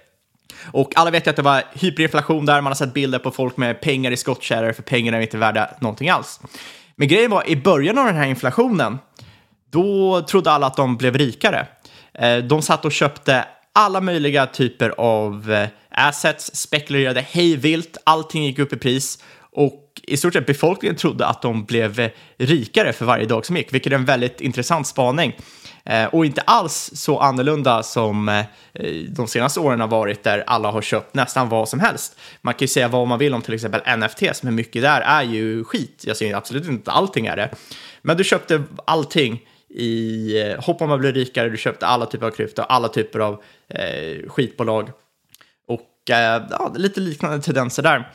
Och alla vet ju att det var hyperinflation där, man har sett bilder på folk med pengar i skottkärror för pengarna är inte värda någonting alls. Men grejen var, i början av den här inflationen, då trodde alla att de blev rikare. Eh, de satt och köpte alla möjliga typer av eh, assets, spekulerade hejvilt, allting gick upp i pris och i stort sett befolkningen trodde att de blev eh, rikare för varje dag som gick, vilket är en väldigt intressant spaning. Eh, och inte alls så annorlunda som de senaste åren har varit där alla har köpt nästan vad som helst. Man kan ju säga vad man vill om till exempel NFTs, men mycket där är ju skit. Jag säger absolut inte att allting är det. Men du köpte allting i eh, hopp om att bli rikare. Du köpte alla typer av krypto, alla typer av eh, skitbolag. Och eh, ja, lite liknande tendenser där.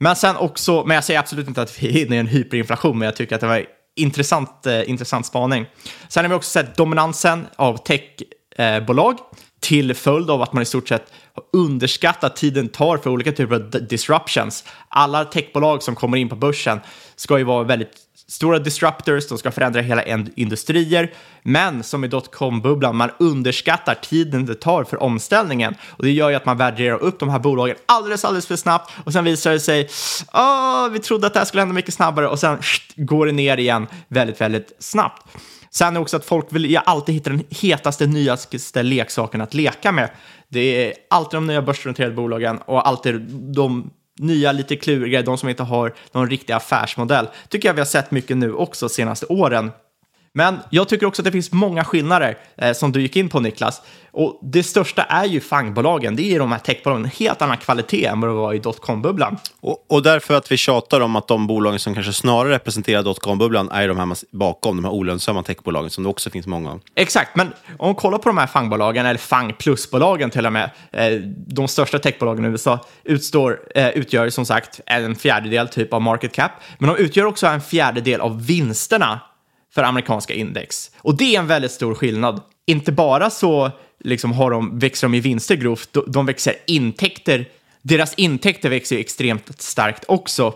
Men sen också, men jag säger absolut inte att vi <laughs> är inne i en hyperinflation, men jag tycker att det var intressant, eh, intressant spaning. Sen har vi också sett dominansen av techbolag eh, till följd av att man i stort sett har underskattat tiden tar för olika typer av disruptions. Alla techbolag som kommer in på börsen ska ju vara väldigt stora disruptors, de ska förändra hela industrier, men som i dotcom-bubblan, man underskattar tiden det tar för omställningen och det gör ju att man värderar upp de här bolagen alldeles, alldeles för snabbt och sen visar det sig, åh, vi trodde att det här skulle hända mycket snabbare och sen sht, går det ner igen väldigt, väldigt snabbt. Sen är också att folk vill alltid hitta den hetaste, nyaste leksaken att leka med. Det är alltid de nya börsnoterade bolagen och alltid de nya, lite kluriga, de som inte har någon riktig affärsmodell, tycker jag vi har sett mycket nu också senaste åren. Men jag tycker också att det finns många skillnader eh, som du gick in på Niklas. Och det största är ju fangbolagen. Det är ju de här techbolagen. En helt annan kvalitet än vad det var i dotcom-bubblan. Och, och därför att vi tjatar om att de bolagen som kanske snarare representerar dotcom-bubblan är de här bakom, de här olönsamma techbolagen som det också finns många av. Exakt, men om vi kollar på de här fangbolagen, eller fang plus-bolagen till och med, eh, de största techbolagen i USA utstår, eh, utgör som sagt en fjärdedel typ av market cap, men de utgör också en fjärdedel av vinsterna för amerikanska index. Och det är en väldigt stor skillnad. Inte bara så liksom har de, växer de i vinster grovt, de växer intäkter. Deras intäkter växer ju extremt starkt också.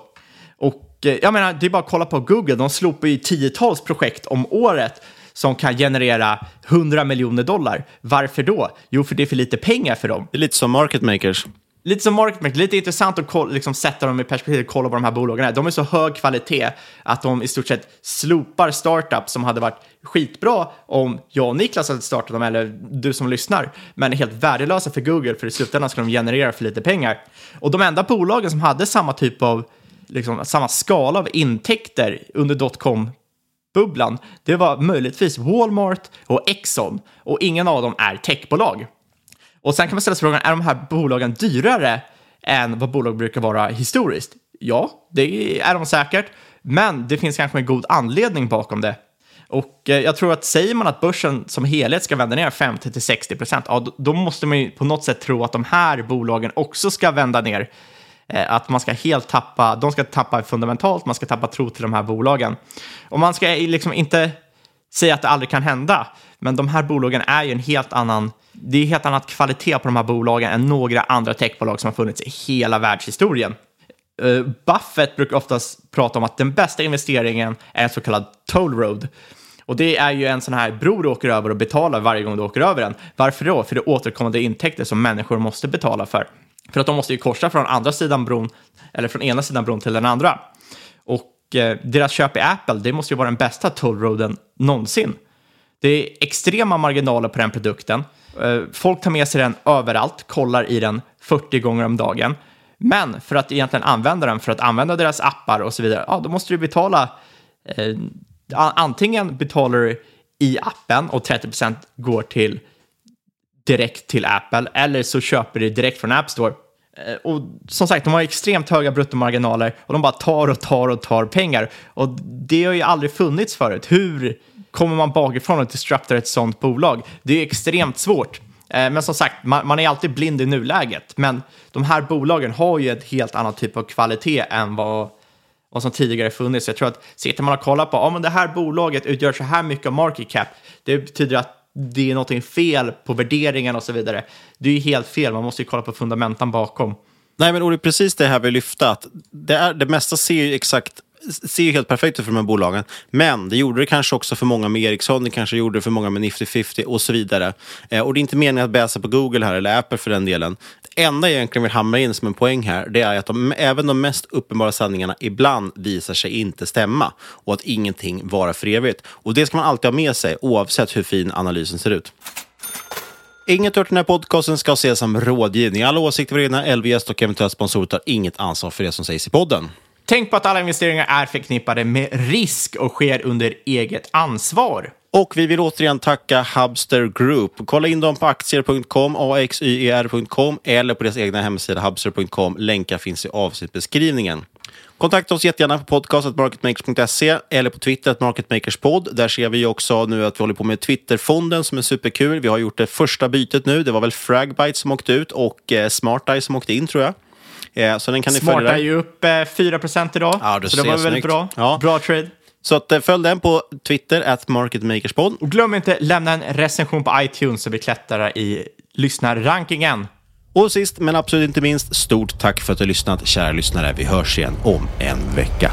Och eh, jag menar, det är bara att kolla på Google, de slopar ju tiotals projekt om året som kan generera 100 miljoner dollar. Varför då? Jo, för det är för lite pengar för dem. Det är lite som market makers lite som market lite intressant att kolla, liksom sätta dem i perspektiv och kolla vad de här bolagen är. De är så hög kvalitet att de i stort sett slopar startups som hade varit skitbra om jag och Niklas hade startat dem, eller du som lyssnar, men är helt värdelösa för Google, för i slutändan ska de generera för lite pengar. Och de enda bolagen som hade samma typ av, liksom, samma skala av intäkter under dotcom bubblan, det var möjligtvis Walmart och Exxon och ingen av dem är techbolag. Och sen kan man ställa sig frågan, är de här bolagen dyrare än vad bolag brukar vara historiskt. Ja, det är de säkert, men det finns kanske en god anledning bakom det. Och eh, jag tror att säger man att börsen som helhet ska vända ner 50-60 procent, ja, då måste man ju på något sätt tro att de här bolagen också ska vända ner. Eh, att man ska helt tappa, de ska tappa fundamentalt, man ska tappa tro till de här bolagen. Och man ska liksom inte säga att det aldrig kan hända, men de här bolagen är ju en helt annan, det är helt annat kvalitet på de här bolagen än några andra techbolag som har funnits i hela världshistorien. Eh, Buffett brukar oftast prata om att den bästa investeringen är en så kallad toll road. Och det är ju en sån här bro du åker över och betalar varje gång du åker över den. Varför då? För det är återkommande intäkter som människor måste betala för. För att de måste ju korsa från andra sidan bron, eller från ena sidan bron till den andra. Och eh, deras köp i Apple, det måste ju vara den bästa tollroaden någonsin. Det är extrema marginaler på den produkten. Eh, folk tar med sig den överallt, kollar i den 40 gånger om dagen. Men för att egentligen använda den, för att använda deras appar och så vidare, ja, då måste du betala eh, antingen betalar du i appen och 30% går till direkt till Apple eller så köper du direkt från App Store. Eh, och som sagt, de har extremt höga bruttomarginaler och de bara tar och tar och tar pengar. Och det har ju aldrig funnits förut. Hur kommer man bakifrån och disruptar ett sånt bolag? Det är extremt svårt. Eh, men som sagt, man, man, är alltid blind i nuläget. Men de här bolagen har ju ett helt annat typ av kvalitet än vad vad som tidigare funnits. Jag tror att sitter man och kollar på, ja men det här bolaget utgör så här mycket av market cap, det betyder att det är någonting fel på värderingen och så vidare. Det är ju helt fel, man måste ju kolla på fundamentan bakom. Nej, men Olle, precis det här vi lyfte att det, är, det mesta ser ju exakt ser ju helt perfekt ut för de här bolagen. Men det gjorde det kanske också för många med Ericsson, det kanske gjorde det för många med Nifty 50 och så vidare. Eh, och det är inte meningen att bäsa på Google här, eller Apple för den delen. Det enda jag egentligen vill hamra in som en poäng här, det är att de, även de mest uppenbara sanningarna ibland visar sig inte stämma och att ingenting varar för evigt. Och det ska man alltid ha med sig, oavsett hur fin analysen ser ut. Inget av den här podcasten ska ses som rådgivning. Alla åsikter, egna LVS och eventuellt sponsorer tar inget ansvar för det som sägs i podden. Tänk på att alla investeringar är förknippade med risk och sker under eget ansvar. Och vi vill återigen tacka Hubster Group. Kolla in dem på aktier.com, axyer.com eller på deras egna hemsida hubster.com. Länkar finns i avsnittbeskrivningen. Kontakta oss jättegärna på podcastet marketmakers.se eller på Twitter, marketmakerspod. Där ser vi också nu att vi håller på med Twitterfonden som är superkul. Vi har gjort det första bytet nu. Det var väl Fragbite som åkte ut och eh, SmartEye som åkte in tror jag. Eh, så den kan ni Smart följa är ju upp eh, 4 idag. Ja, det så det var väldigt bra. Ja. Bra trade. Så att, eh, följ den på Twitter, at marketmakerspod. Och glöm inte lämna en recension på iTunes så vi klättrar i lyssnarrankingen. Och sist men absolut inte minst, stort tack för att du har lyssnat, kära lyssnare. Vi hörs igen om en vecka.